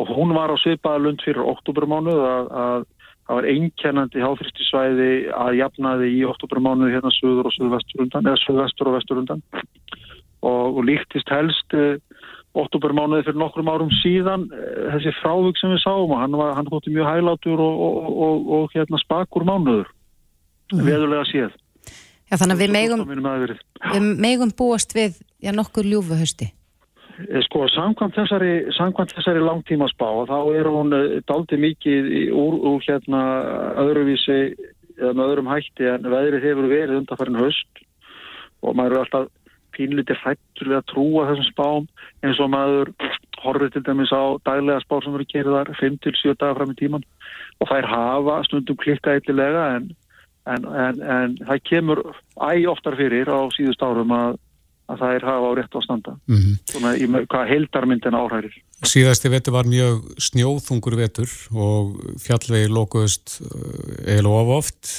Speaker 6: og hún var á svipaða lund fyrir oktobermánuð að, að það var einkennandi háþristisvæði að jafnaði í oktobermánuði hérna söður og söðvesturundan eða söðvestur og vesturundan og, og líktist helst uh, oktobermánuði fyrir nokkrum árum síðan uh, þessi frávik sem við sáum og hann var hann hótti mjög hælátur og, og, og hérna spakur mánuður mm. veðulega séð
Speaker 2: Já, þannig að við megum, við megum búast við já, nokkur ljúfu hausti.
Speaker 6: Eh, Sko, samkvæmt þessari, samkvæmt þessari langtímaspá, þá er hún daldi mikið úr, úr hérna öðruvísi eða með öðrum hætti en veðrið hefur verið undanfærin höst og maður er alltaf pínlítið hrættur við að trúa þessum spám eins og maður horfið til dæmis á daglega spá sem eru gerðar 5-7 dagar fram í tíman og þær hafa stundum klikkað eitthilega en, en, en, en það kemur æg oftar fyrir á síðust árum að, að þær hafa á rétt á standa
Speaker 3: Mhm.
Speaker 6: svona í hvað heildarmyndin áhærir.
Speaker 3: Síðasti vetur var mjög snjóþungur vetur og fjallvegi lokuðust uh, eiginlega of oft.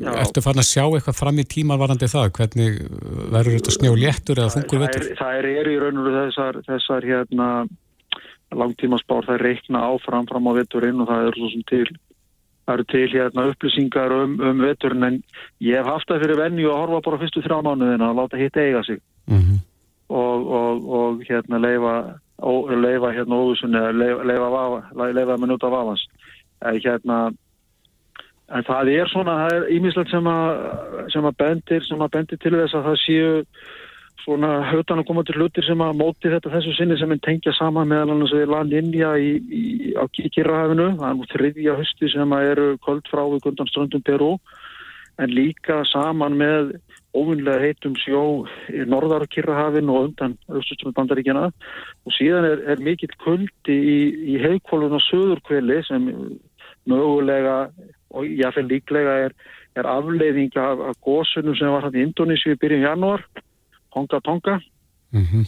Speaker 6: Já.
Speaker 3: Ertu farin að sjá eitthvað fram í tíman varandi það? Hvernig uh, verður þetta snjó léttur eða þungur
Speaker 6: það
Speaker 3: vetur?
Speaker 6: er, það er, er í raun og þessar, þessar hérna langtímaspár, það er reikna áfram fram á veturinn og það er svo sem til það eru til hérna upplýsingar um, um veturinn en ég hef haft það fyrir venju að horfa bara fyrstu þrjá mánuðina og láta hitt eiga sig.
Speaker 3: Mm
Speaker 6: og, og, og hérna leifa, ó, leifa hérna óvisunni eða leifa, leifa, vafa, leifa að minúta vafans. En hérna en það er svona, það er ímislegt sem að sem að bendir, sem að bendir til þess að það séu svona hötan að koma til hlutir sem að móti þetta þessu sinni sem er tengja saman meðal annars við land India í, í, á Kikirahafinu, það er nú þriðja hösti sem að eru köld frá við gundan ströndum Perú. En líka saman með óvinnlega heitum sjó í norðar Kirrahafin og undan austustum bandaríkjana og síðan er, er mikill kuldi í, í heikvólun og söðurkveli sem mögulega og jáfnveg líklega er, er afleiðing af, af gósunum sem var hann í Indonísi í byrjun janúar, Honga Tonga
Speaker 3: -hmm.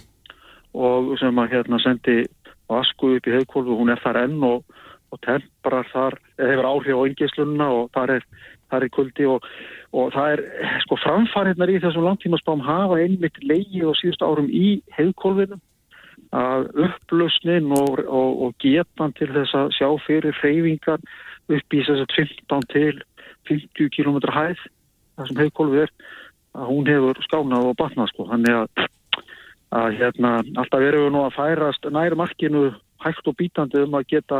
Speaker 6: og sem að hérna sendi vasku upp í og hún er þar enn og, og temprar þar, hefur áhrif á yngislunna og þar er, þar er kuldi og, og það er, sko framfarinnar í þessum langtímaspám hafa einmitt leigi og síðust árum í heikvólfinu að upplausnin og, og, og getan til þess að sjá fyrir hreyfingar upp í þess að 15 til 50 km hæð það sem heikvólfið er að hún hefur skánað og batnað sko þannig að að hérna, alltaf erum við nú að færast nær markinu hægt og bítandi um að geta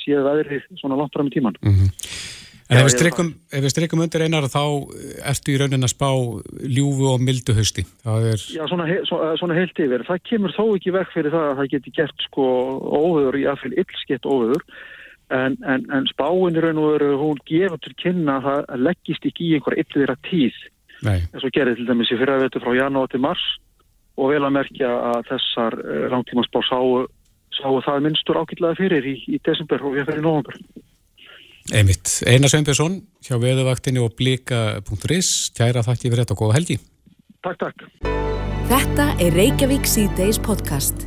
Speaker 6: síða veðrið svona langt fram í tíman.
Speaker 3: En
Speaker 6: Já,
Speaker 3: ef við streikum, ef við streikum undir einar þá ertu í raunin að spá ljúfu og mildu. Það er,
Speaker 6: Já, svona, he- svo- eh, svona heilt yfir. Það kemur þó ekki vekk fyrir það að það geti gert sko óveður í aðfyl illskett óveður en, en, en spáin í raun og veru hún gefur til kynna að það leggist ekki í einhver illviðra tíð
Speaker 3: nei,
Speaker 6: eins og gerði til dæmis í fyrra vetur frá janúar til mars og vel að merkja að þessar uh, langtímaspár sáu, sáu það minnstur ágætlega fyrir í, í desember og við fyrir november.
Speaker 3: einmitt. Einar Sveinbjörnsson hjá veðuvaktinni og blika.is. Kæra þakki fyrir þetta og góða helgi.
Speaker 6: Takk, takk.
Speaker 1: Þetta er Reykjavík C-Days podcast.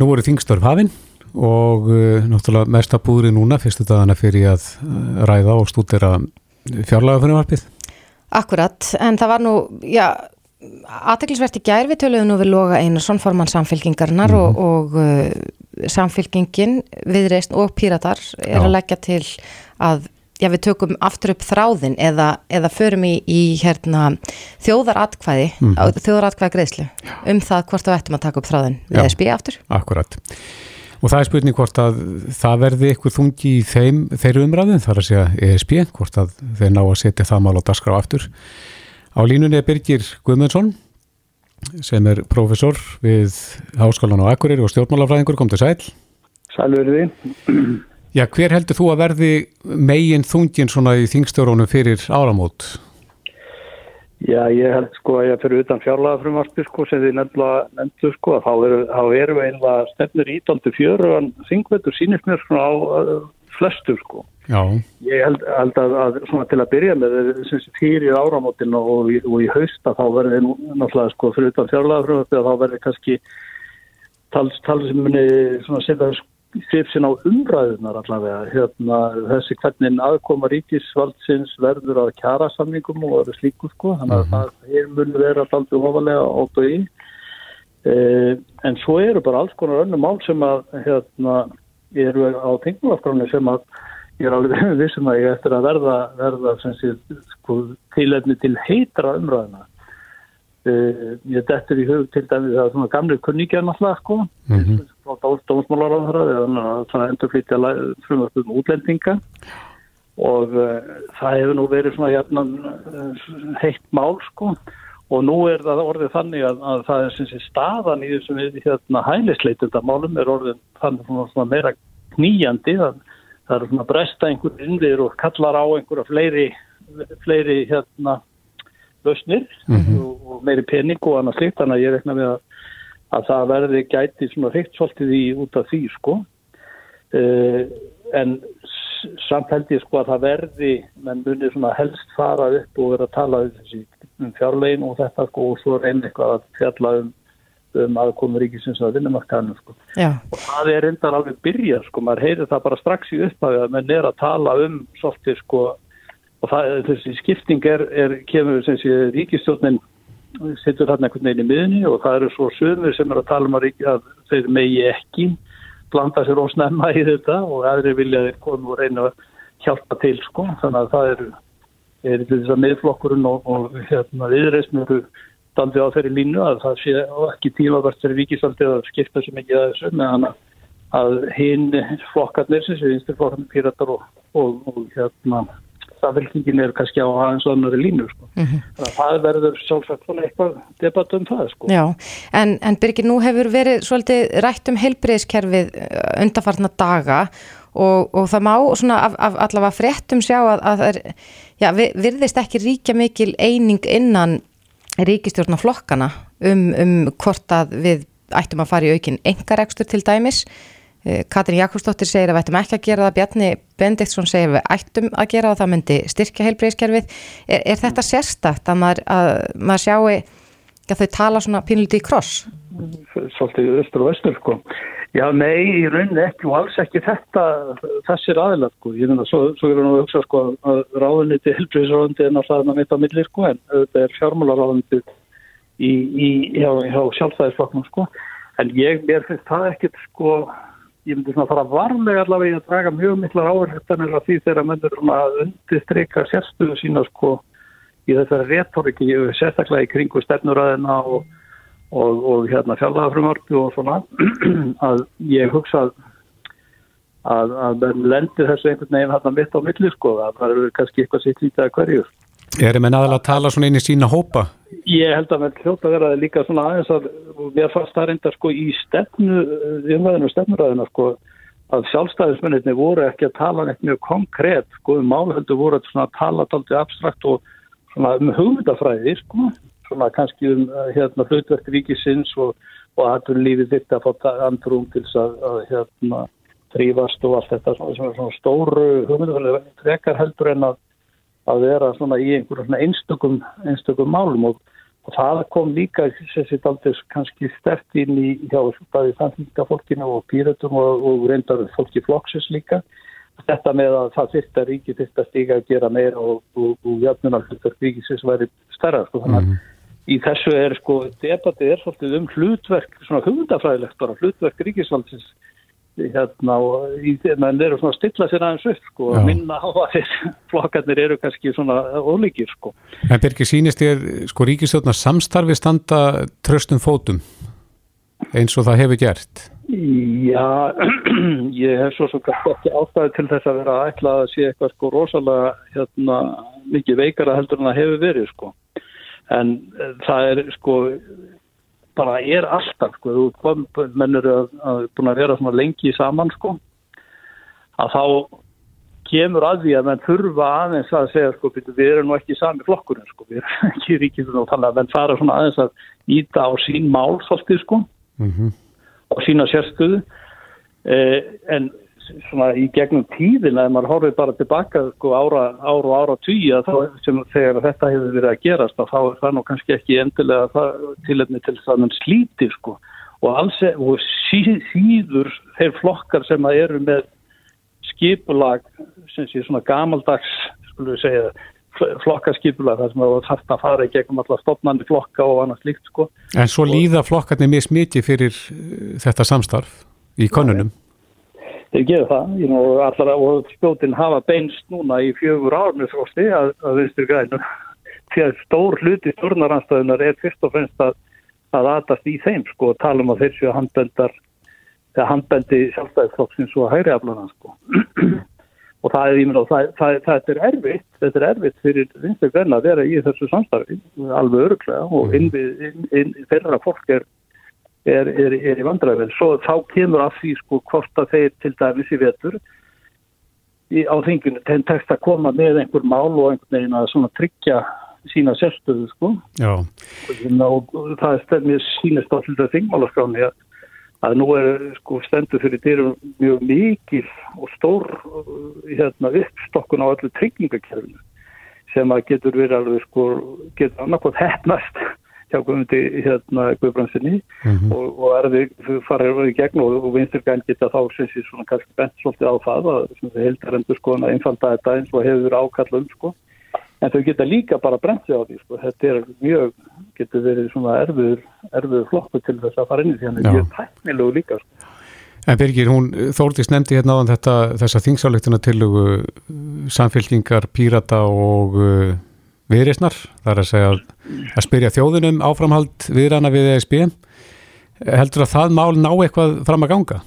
Speaker 3: Nú voru þingstörf hafinn og uh, náttúrulega mesta búri núna fyrstu dagana fyrir að uh, ræða og stúdera varpið.
Speaker 2: Akkurat, en það var nú, já, aðteklisvert í gær við töluðum nú við Loga Einarsson, formann samfélkingarnar og, og uh, samfélkingin, viðreist og píratar er
Speaker 3: Já.
Speaker 2: að leggja til að já, við tökum aftur upp þráðin eða, eða förum í, í hérna, þjóðaratkvæði, mm -hmm. þjóðaratkvæði greiðslu um það hvort við ættum að taka upp þráðin við. SB aftur.
Speaker 3: Akkurat. Og það er spurning hvort að það verði ykkur þungi í þeim, þeirri umræðum, þar að segja ESB, hvort að þeir ná að setja það mál á dagskrá aftur. Á línunni er Birgir Guðmundsson, sem er profesor við Háskólan á Akureyri og stjórnmálafræðingur, kom til sæl.
Speaker 7: Sælverði.
Speaker 3: Já, hver heldur þú að verði megin þungin svona í þingstjórunum fyrir áramót?
Speaker 7: Já, ég held sko að ég fyrir utan fjárlega frumarstu sko sem þið nefndu sko að þá erum er við einlega stefnur ídaldu fjöru en þingvetur sínist mér svona á flestu sko.
Speaker 3: Já.
Speaker 7: Ég held, held að, að svona til að byrja með fyrir áramótin og, og, og í hausta þá verður náttúrulega sko fyrir utan fjárlega frumarstu að þá verður kannski tals, tals svona setja skrifsin á umræðunar allavega hérna, þessi hvernig aðkoma ríkisvaldsins verður að kjara samningum og verður slíku sko. Þannig að það er mun vera alltaf ofalega átt og í. Eh, en svo eru bara alls konar önnum mál sem að hérna, eru á tengumafgráni sem að ég er alveg [LAUGHS] vissum að ég eftir að verða, verða sé, sko, tilefni til heitra umræðuna Uh, ég dettur í hug til dæmis að svona gamlega kunníkja náttúrulega sko. Mm -hmm. Frá dómsmálaráðara eða endurflýtja frumvartum útlendinga. Og uh, það hefur nú verið svona jæfnan uh, heitt mál sko. Og nú er það orðið þannig að, að það er sem sé staðan í þessum hérna, hælisleitundamálum er orðið þannig svona, svona meira kníjandi það, það er svona bresta einhver innviður og kallar á einhverja fleiri fleiri hérna lausnir mm -hmm. og, og meiri pening og annað slikt þannig að ég rekna með að, að það verði gæti svona hreitt svolítið í út af því sko uh, en samt held ég sko að það verði menn munir svona helst fara upp og vera að tala um, fjárlegin og þetta sko og svo reynir eitthvað að fjalla um um aðkomi ríkisins að vinnumarkaðinu sko. og það er endar alveg byrja sko, maður heyrir það bara strax í upphafi að menn er að tala um svolítið sko og það, þessi skipting er, er kemur sem sé ríkistjórnin sittur þarna einhvern veginn í miðunni og það eru svo sömur sem er að tala um að, að þeir megi ekki blanda sér ósnemma í þetta og aðri vilja þeir koma og reyna að hjálpa til sko. Þannig að það eru er þess að miðflokkurinn og, og hérna viðreysn eru dandið á þeirri línu að það sé ekki tímavert fyrir ríkisaldið að skipta sér mikið að þessu meðan að hinn flokkarnir sem sé einstaklega píratar og, og, og hérna samfélkingin er kannski á aðeins annari línu sko. Mm -hmm. Það verður sjálfsagt eitthvað debatt um það sko.
Speaker 2: Já, en, en Birgir, nú hefur verið svolítið rætt um heilbreyðskerfið uh, undarfarna daga og, og það má svona af, af allavega fréttum sjá að, að er, já, virðist ekki ríkja mikil eining innan ríkistjórnaflokkana um, um hvort að við ættum að fara í aukin engaregstur til dæmis Eh, Katrin Jakobsdóttir segir að við ættum ekki að gera það. Bjarni Bendiktsson segir við ættum að gera það. Það myndi styrkja heilbreyðskerfið er, er þetta sérstakt að maður, að maður sjáu að þau tala svona pínlítið í kross?
Speaker 7: Svolítið östur og östur sko. Já nei, í rauninni ekki og alls ekki þetta þessir aðilar sko. Ég finna, svo, svo er það nú að hugsa sko að ráðunni til heilbreyðsráðundi er náttúrulega mitt á millir sko en þetta er fjármálaráðundi í, í, hjá, hjá sjálfstæðisflokknum sko. En ég, mér finnst það ekkit sko ég myndi svona fara varlega allavega að draga mjög miklar áherftanir af því þegar mennur að undirstryka sérstöðu sína sko í þessari réttoriki, sérstaklega í kringu stefnuræðina og, og, og hérna fjallagafrumvartu og svona [CLEARS THROAT] að ég hugsa að, að lendir þessu einhvern veginn hérna mitt á milli sko að það eru kannski eitthvað sitt lítið að hverjur
Speaker 3: Erum en aðalega að tala svona inn í sína hópa?
Speaker 7: Ég held að mér hljóta vera líka svona aðeins að mér fannst það reynda sko í stefnu, umvæðinu stefnuræðina sko að sjálfstæðismennirni voru ekki að tala neitt mjög konkrétt sko um málhöldu voru að tala taldi abstrakt og svona um hugmyndafræði sko svona kannski um hérna hlutverk ríkisins og, og aðtur lífið þetta að fá andrum til að, að hérna þrývast og allt þetta svona, svona, svona stóru hugmyndafræði að vera svona í einhverjum einstökum, einstökum málum og, og það kom líka þessi daldir kannski stert inn í hjá bæði samfélgafólkinu og pýrötum og, og reyndar fólki flokksins líka. Þetta með að það að ríki þurft að stíga að gera meira og, og jöfnunar hlutar ríkisins væri stærra sko. Þannig að mm. í þessu er sko debattið er svolítið um hlutverk svona hugundafræðilegt bara hlutverk ríkisvaldsins hérna og menn eru svona að stilla sér aðeins upp sko og minna á að [LAUGHS] flokkarnir eru kannski svona ólíkir sko.
Speaker 3: En Birgir sínist ég sko ríkistöðna samstarfi standa tröstum fótum eins og það hefur gert?
Speaker 7: Já, [CLEARS THROAT] ég hef svo svo ekki ástæði til þess að vera að ætla að sé eitthvað sko rosalega hérna mikið veikara heldur en það hefur verið sko en eh, það er sko bara er alltaf sko, þú kom, menn eru að, að búin að vera lengi saman sko að þá kemur að því að menn þurfa aðeins að segja sko, við erum nú ekki sami flokkurinn sko, við erum [LAUGHS] ekki ríkisum og þannig að menn fara svona aðeins að íta á sín mál svolítið sko
Speaker 3: Mm -hmm.
Speaker 7: og sína sérstöðu eh, en svona í gegnum tíðin að maður horfið bara tilbaka sko ára, ára og ára tíu sem þegar þetta hefur verið að gerast þá er það nú kannski ekki endilega tilhefni til þess að mann slíti sko og alls og sí, síður þeir flokkar sem að eru með skipulag sem sé svona gamaldags skulum við segja flokkaskipulag þar sem það var þarft að fara í gegnum alla stofnandi flokka og annars líkt sko.
Speaker 3: En svo líða flokkarnir mjög smikið fyrir þetta samstarf í konunum?
Speaker 7: Þeir gefa það, you know, allar og spjótin hafa beinst núna í fjögur árnu þrósti að, að viðstur grænum. Því að stór hluti stjórnaranstæðunar er fyrst og fremst að, að atast í þeim sko og tala um að þeir séu handbendar þegar handbendi sjálfstæðisflokksins og hægriaflana sko. [CLEARS THROAT] Og það er, myndi, það, það, það er erfitt þetta er erfitt fyrir vinstur græna að vera í þessu samstarfi, alveg öruglega og inn inn, inn, þeirra fólk er er, er, er í vandræðin svo þá kemur af því sko hvort að þeir til dæmis í vetur í, á þingunni, þeim tekst að koma með einhver mál og einhvern veginn að svona tryggja sína sérstöðu sko. Og, og það er stefnir sínist á til þetta þingmálaskráni að að nú er sko stendur fyrir dyrum mjög mikil og stór hérna uppstokkun á öllu tryggingakerfinu sem að getur verið alveg sko getur annarkot hefnast hjá Guðmundi hérna Guðbransinni mm -hmm. og, og er þið farið í gegn og, og vinsturgæn geta þá sem sé svona kannski bent svolítið á það að heldar endur sko að einfalda þetta eins og hefur ákallum sko en þau geta líka bara brent sig á því sko þetta er mjög, getur verið svona erfiður, erfiður flokku til þess að fara inn í því hann er mjög tæknilegu líka sko.
Speaker 3: En Birgir, hún Þórdís nefndi hérna á þetta þessa þingsáleiktina til samfélkingar, pírata og uh, viðreysnar, það er að segja að, að spyrja þjóðunum áframhald viðrana við ESB heldur að það mál ná eitthvað fram að ganga?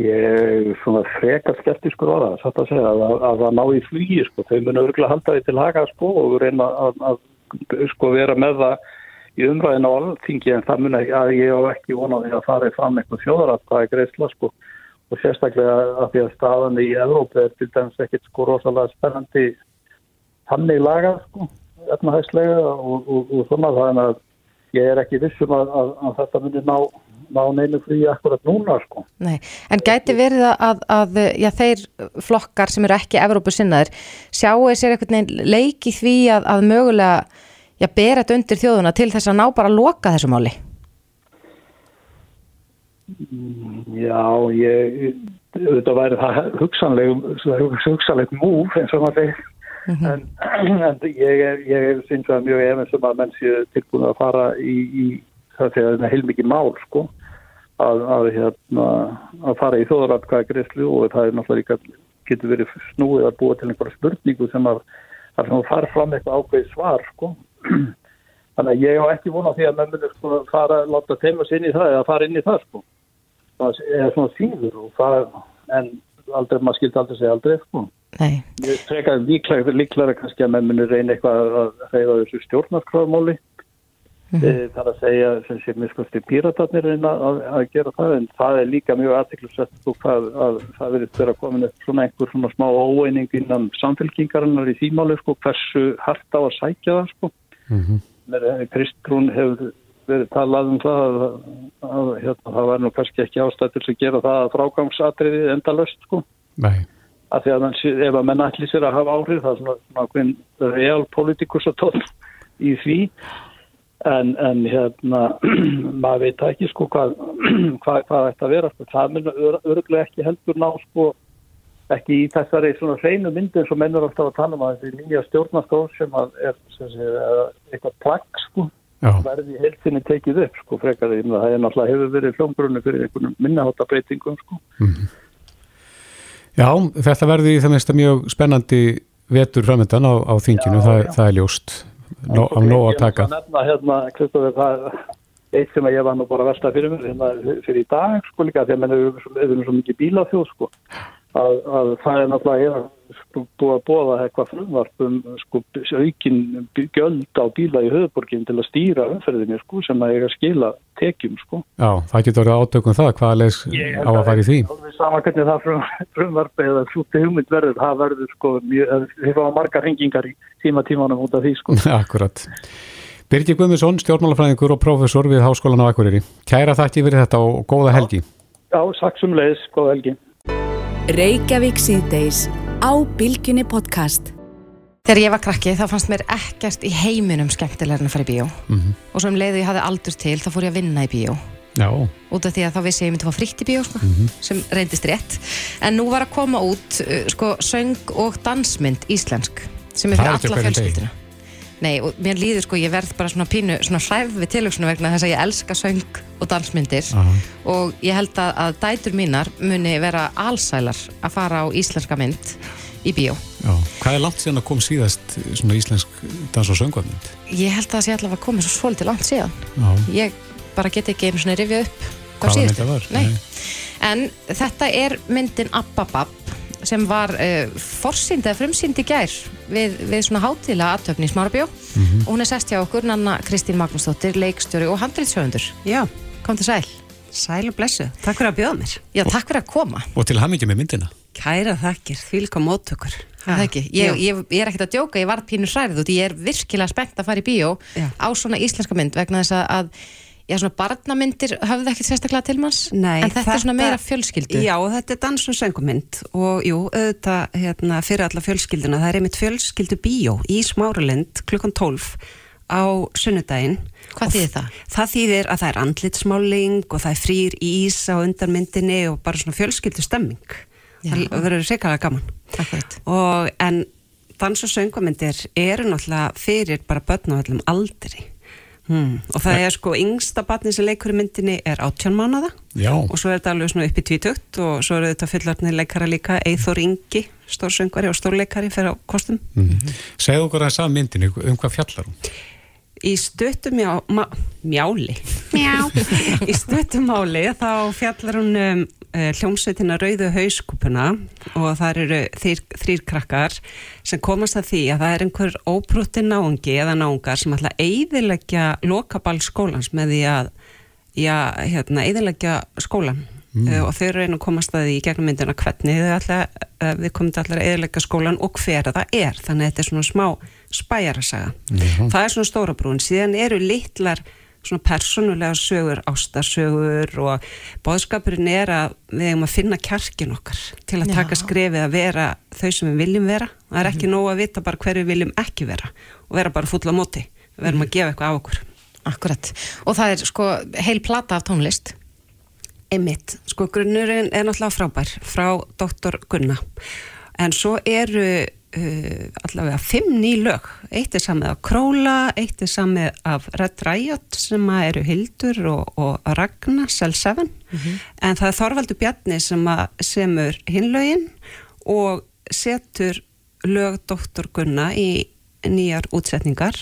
Speaker 7: Ég er svona frekar skeptiskur á það, satt að segja, að, að það ná í flugi, sko, þau munu örgulega halda því til haka, sko, og reyna að, að, sko, vera með það í umræðin á alltingi, en það muni að ég á ekki vonaði að fara fram eitthvað þjóðarat, það er greiðsla, sko, og sérstaklega að því að staðan í Evrópi er til dæmis ekkert, sko, rosalega spennandi hannig lagað, sko, efnahægslega og, og, og svona, þannig að ég er ekki vissum að þetta muni ná ná neinu frí akkurat núna sko.
Speaker 2: Nei, en gæti verið að, að já, þeir flokkar sem eru ekki Evrópu sinnaðir, sjáu sér einhvern veginn leiki því að, að mögulega já, bera þetta undir þjóðuna til þess að ná bara að loka þessu máli
Speaker 7: Já, ég þetta væri það hugsanleg múf eins og maður þeir mm -hmm. en, [CLEARS THROAT] en ég er, er syns að mjög efins sem að menn séu tilbúin að fara í, í það sé að heilmikið mál sko að, að, hérna, að fara í þóðaratkvæða greiðslu og það er náttúrulega líka getur verið snúið að búa til einhverja spurningu sem að það fara fram eitthvað ákveð svar sko. [CLEARS THROAT] Þannig að ég á ekki vona því að mönnir sko fara láta teima sér inn í það eða fara inn í það sko. Það er svona síður og það en aldrei, maður skildi aldrei segja aldrei sko
Speaker 2: Nei.
Speaker 7: ég treka líklega, líklega kannski að mönnir reyna eitthvað að reyða þessu stjórnarskráðmáli Mm -hmm. Það er að segja sem sé miskusti píratarnir að, að, að gera það en það er líka mjög aðtiklusett og það, að, það verður verið að koma svona einhver svona smá óeining innan samfélkingarinnar í þýmáli sko hversu hardt á að sækja það sko. Mm -hmm. Kristrún hefur verið talað um það að hérna, það var nú kannski ekki ástættir sem gera það að frágangsatriði endalöst sko.
Speaker 3: Nei.
Speaker 7: Af því að mann, ef að menn allir sér að hafa áhrif það er svona, hvern realpolitikus að tóla í því En, en hérna, [CLEARS THROAT] maður veit ekki sko hvað, [CLEARS THROAT] hvað, hvað þetta vera, sko. það mun öruglega ekki heldur ná sko, ekki í þessari svona hreinu myndi eins og mennur alltaf að tala um að þessi nýja stjórnastóð sem er sem sé, eitthvað plagg sko, Já. verði heilsinni tekið upp sko frekar því að það er náttúrulega hefur verið hljómbrunni fyrir einhvern minnahóttabreitingum sko. Mm -hmm.
Speaker 3: Já, þetta verði í það mesta mjög spennandi vetur framöndan á, á þinginu, Já, það, það er ljóst. Nó, á nóg að taka
Speaker 7: nefna, hérna, það eitt sem ég var nú bara velta fyrir mér hérna, fyrir í dag sko líka að við erum svo mikið bílafjóð sko að, að það er náttúrulega búið að bóða eitthvað frumvarp um sko, aukin gjöld á bíla í höfuborgin til að stýra umferðinni sko, sem að eiga að skila tekjum sko.
Speaker 3: Já, það getur verið átökum það, hvaða leis á að fara í því.
Speaker 7: Alveg sama hvernig það frum, frumvarp eða flúti hugmynd verður, það verður sko, mjög, þið fá margar hengingar í tíma tímanum út af því sko. [LAUGHS]
Speaker 3: Akkurat. Birgir Guðmundsson, stjórnmálafræðingur og prófessor við Háskólan á Akureyri. Kæra þakki fyrir þetta og góða helgi.
Speaker 7: Já, saksum leiðis, góða helgi.
Speaker 1: Reykjavík síðdeis á Bilginni podcast.
Speaker 2: Þegar ég var krakki þá fannst mér ekkert í heiminum skemmtilega en að fara í bíó. Og svo um leiðu ég hafði aldur til þá fór ég að vinna í bíó.
Speaker 3: Já,
Speaker 2: út af því að þá vissi ég að ég myndi fá frítt í bíó sko, sem reyndist rétt. En nú var að koma út uh, sko, söng og dansmynd íslensk sem er fyrir alla fjölskylduna Nei, og mér líður sko, ég verð bara svona pínu svona hræf við tilöksinu vegna þess að ég elska söng og dansmyndir
Speaker 3: Aha.
Speaker 2: og ég held að, að dætur mínar muni vera allsælar að fara á íslenska mynd í bíó
Speaker 3: já. Hvað er langt síðan að kom síðast svona íslensk dans- og söngvamynd?
Speaker 2: Ég held að það sé allavega komið svo svolítið langt síðan
Speaker 3: Já,
Speaker 2: ég bara get ekki einu svona rifja upp á
Speaker 3: Hvaða mynd
Speaker 2: síðustu.
Speaker 3: það var?
Speaker 2: Nei.
Speaker 3: Nei.
Speaker 2: En þetta er myndin Abbabab sem var uh, forsýnd eða frumsýnd í gær við, við svona hátíðlega aðtöfni í Smárabjó
Speaker 3: Mhm.
Speaker 2: og hún er sest hjá okkur Nanna Kristín Magnúsdóttir, leikstjóri og handreitshöfundur
Speaker 8: Já,
Speaker 2: Kom til sæl.
Speaker 8: sæl og blessu. Takk fyrir að bjóða mér.
Speaker 2: Já, takk fyrir að koma.
Speaker 3: Og til hamingi með myndina.
Speaker 8: Kæra þakkir, því líka móttökur.
Speaker 2: Það ekki. Ég, ég, ég er ekkert að djóka, ég var pínu hrærið út, ég er virkilega spennt að fara í bíó
Speaker 8: Já.
Speaker 2: á svona íslenska mynd vegna þess að, að já, svona barnamyndir höfðu ekkert sérstaklega til manns
Speaker 8: Nei,
Speaker 2: en þetta, er svona meira fjölskyldu.
Speaker 8: Já, þetta er dans og söngumynd og jú, auðvitað hérna, fyrir alla fjölskylduna, það er einmitt fjölskyldu bíó í Smáralind klukkan 12 á sunnudaginn.
Speaker 2: Hvað
Speaker 8: Og
Speaker 2: þýðir það?
Speaker 8: Það þýðir að það er andlitsmáling og það er frýr ís á undanmyndinni og bara svona fjölskyldu stemming.
Speaker 2: Já.
Speaker 8: Það verður reikalega gaman.
Speaker 2: Akkurat.
Speaker 8: og en dans og söngvamyndir eru náttúrulega fyrir bara börn á öllum aldri hmm. og það er sko yngsta barni sem leikur í myndinni er 18 mánada
Speaker 3: Já,
Speaker 8: og svo er þetta alveg svona upp í tvítugt og svo eru þetta fullarni leikara líka Eithor Ingi, stórsöngvari og stórleikari fyrir á kostum
Speaker 3: mm. segðu okkur að sað myndinu, um hvað fjallar hún?
Speaker 8: í stöttu mjá, mjáli Mjá. [LAUGHS] í stöttu máli þá fjallar hún um hljómsveitina Rauðu hauskúpuna og það eru þýr, þrýr krakkar sem komast að því að það er einhver óbrútti náungi eða náungar sem ætla að eyðileggja lokaball skólans með því að já, hérna, eyðileggja skólan mm. og þau reyna að komast að því í gegnum myndina hvernig þau ætla, uh, við komum til allar að eyðileggja skólan og hver það er. Þannig að þetta er svona smá spæjarasaga. Það er svona stóra brún, síðan eru litlar svona persónulega sögur, ástarsögur og bóðskapurinn er að við eigum að finna kjarkin okkar til að
Speaker 2: Já.
Speaker 8: taka skrefið að vera þau sem við viljum vera. Það er ekki nóg að vita bara hverju við viljum ekki vera og vera bara fulla móti. Við verum að gefa eitthvað á okkur.
Speaker 2: Akkurat. Og það er sko heil plata af tónlist.
Speaker 8: Einmitt, sko grunnurinn er náttúrulega frábær frá doktor Gunna. En svo eru uh, allavega fimm ný lög. Eitt er samið af Króla, eitt er samið af Red Riot sem eru Hildur og, og Ragnar Cell 7 en það er Þorvaldur Bjarni sem semur hinlögin og setur lög doktor Gunna í nýjar útsetningar.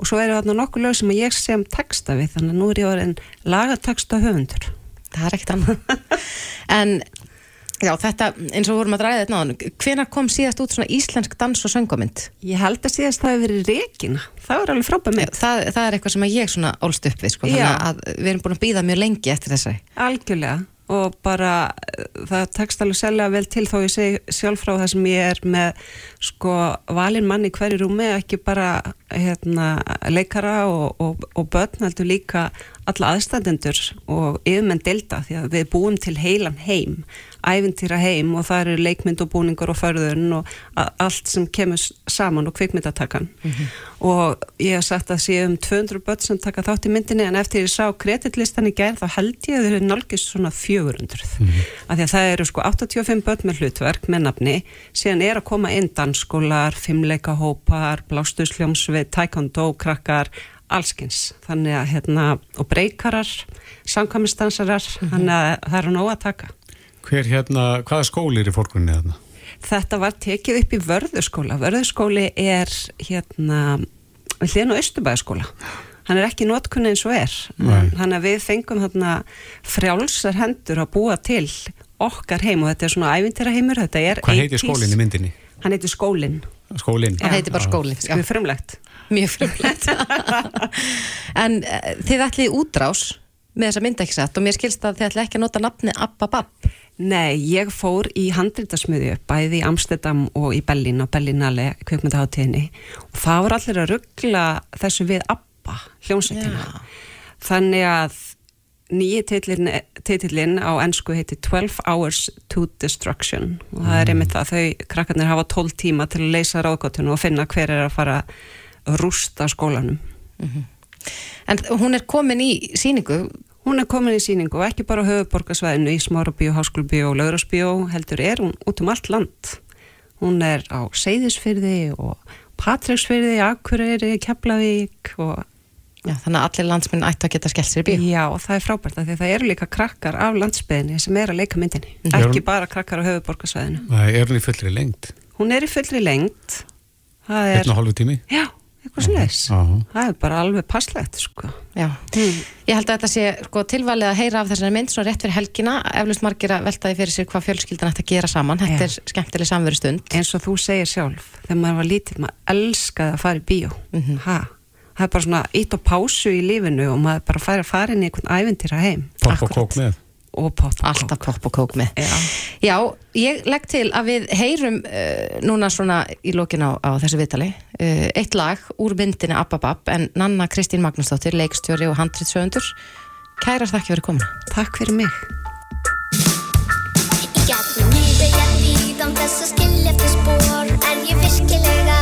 Speaker 8: Og svo eru þarna nokkuð lög sem ég sem texta við þannig að nú er ég orðin lagateksta höfundur
Speaker 2: Það er ekkert annað. [LAUGHS] en já, þetta, eins og vorum að dræða þetta náðan, hvenar kom síðast út svona íslensk dans og söngvamynd?
Speaker 8: Ég held að síðast það hefur verið Regina. Það var alveg frábæð með.
Speaker 2: Það, það er eitthvað sem ég svona ólst upp við, sko,
Speaker 8: Já.
Speaker 2: þannig að við erum búin að býða mjög lengi eftir þessari.
Speaker 8: Algjörlega. Og bara eh, það tekst alveg sérlega vel til þó ég segi sjálf frá það sem ég er með sko valin mann í hverju rúmi, ekki bara hérna leikara og, og, og börn heldur líka alla aðstændendur og yfirmenn delta því að við búum til heilan heim æfintýra heim og það eru leikmynd og búningur og förðun og allt sem kemur saman og kvikmyndatakan. Og ég hef sagt að séum 200 börn sem taka þátt í myndinni en eftir ég sá kreditlistan í gær þá held ég að þau eru nálgist svona 400 af því að það eru sko 85 börn með hlutverk með nafni síðan er að koma inn dansskólar, fimmleikahópar blástusljómsvið, taekwondo, krakkar allskins, þannig að hérna, og breykarar, samkvæmistansarar þannig að það eru nóg að taka
Speaker 3: Hver hérna, hvaða skóli er í fórgrunni þarna?
Speaker 8: Þetta var tekið upp í Vörðuskóla. Vörðuskóli er hérna við hliðin á Östubæðaskóla. Hann er ekki notkunni eins og er. Þannig að við fengum þarna frjálsar hendur að búa til okkar heim og þetta er svona ævintýra heimur. Þetta er
Speaker 3: Hvað heitir
Speaker 8: 80s.
Speaker 3: skólinn í myndinni?
Speaker 8: Hann heitir Skólinn.
Speaker 3: Skólinn.
Speaker 2: Hann heitir bara skólinn. já.
Speaker 8: Mjög frumlegt.
Speaker 2: Mjög frumlegt. [LAUGHS] en uh, þið ætlið útrás með þessa mynd ekki sett og mér skilst að þið ætlið ekki að nota nafni Abba Bab.
Speaker 8: Nei, ég fór í handrítasmiðju bæði í Amsterdam og í Berlín á Berlínale kvikmyndaháttíðinni og það voru allir að ruggla þessu við Abba, hljómsveitina. Þannig að nýji titillin á ennsku heiti 12 Hours to Destruction. Og það er einmitt það þau krakkarnir hafa 12 tíma til að leysa ráðgóttinu og finna hver er að fara að rústa skólanum.
Speaker 2: En hún er komin í síningu
Speaker 8: Hún er komin í síningu og ekki bara á höfuborgarsvæðinu í Smárabíu, Háskólubíu og Laurasbíu heldur er hún út um allt land. Hún er á Seyðisfyrði og Patræksfyrði, Akureyri, Keflavík og
Speaker 2: Já, þannig að allir landsminn ættu að geta skellt sér í bíó.
Speaker 8: Já, og það er frábært af því að það eru líka krakkar af landsbyðinni sem er að leika myndinni.
Speaker 3: Mhm.
Speaker 8: Ekki bara krakkar á höfuborgarsvæðinu.
Speaker 3: Það er hún í fullri lengt.
Speaker 8: Hún er í fullri lengt. Er,
Speaker 3: og hálfu tími.
Speaker 8: já, eitthvað.
Speaker 3: Já.
Speaker 8: Það er bara alveg passlegt, sko.
Speaker 2: Já, ég held að þetta sé sko, tilvalið að heyra af þessari mynd svona rétt fyrir helgina, eflust margir að veltaði fyrir sér hvað fjölskyldan ætti að gera saman, þetta
Speaker 8: Já.
Speaker 2: er skemmtileg samveru stund.
Speaker 8: Eins og þú segir sjálf, þegar maður var lítið, maður elskaði að fara í bíó. Ha, það er bara svona ít og pásu í lífinu og maður bara færi að fara inn í einhvern æventýra heim.
Speaker 3: Popp og kók með.
Speaker 8: Og popp og
Speaker 2: Alltaf popp og kók með.
Speaker 8: Já.
Speaker 2: Já, ég legg til að við heyrum uh, núna svona í lokin á, á þessu viðtali uh, eitt lag úr myndinni Abba Bab en Nanna Kristín Magnúsdóttir, leikstjóri og handritsöfundur. Kærar þakki fyrir komuna.
Speaker 8: Takk fyrir mig.
Speaker 9: Í gegnum lífið ég líð án þess að skilja eftir spór Er ég virkilega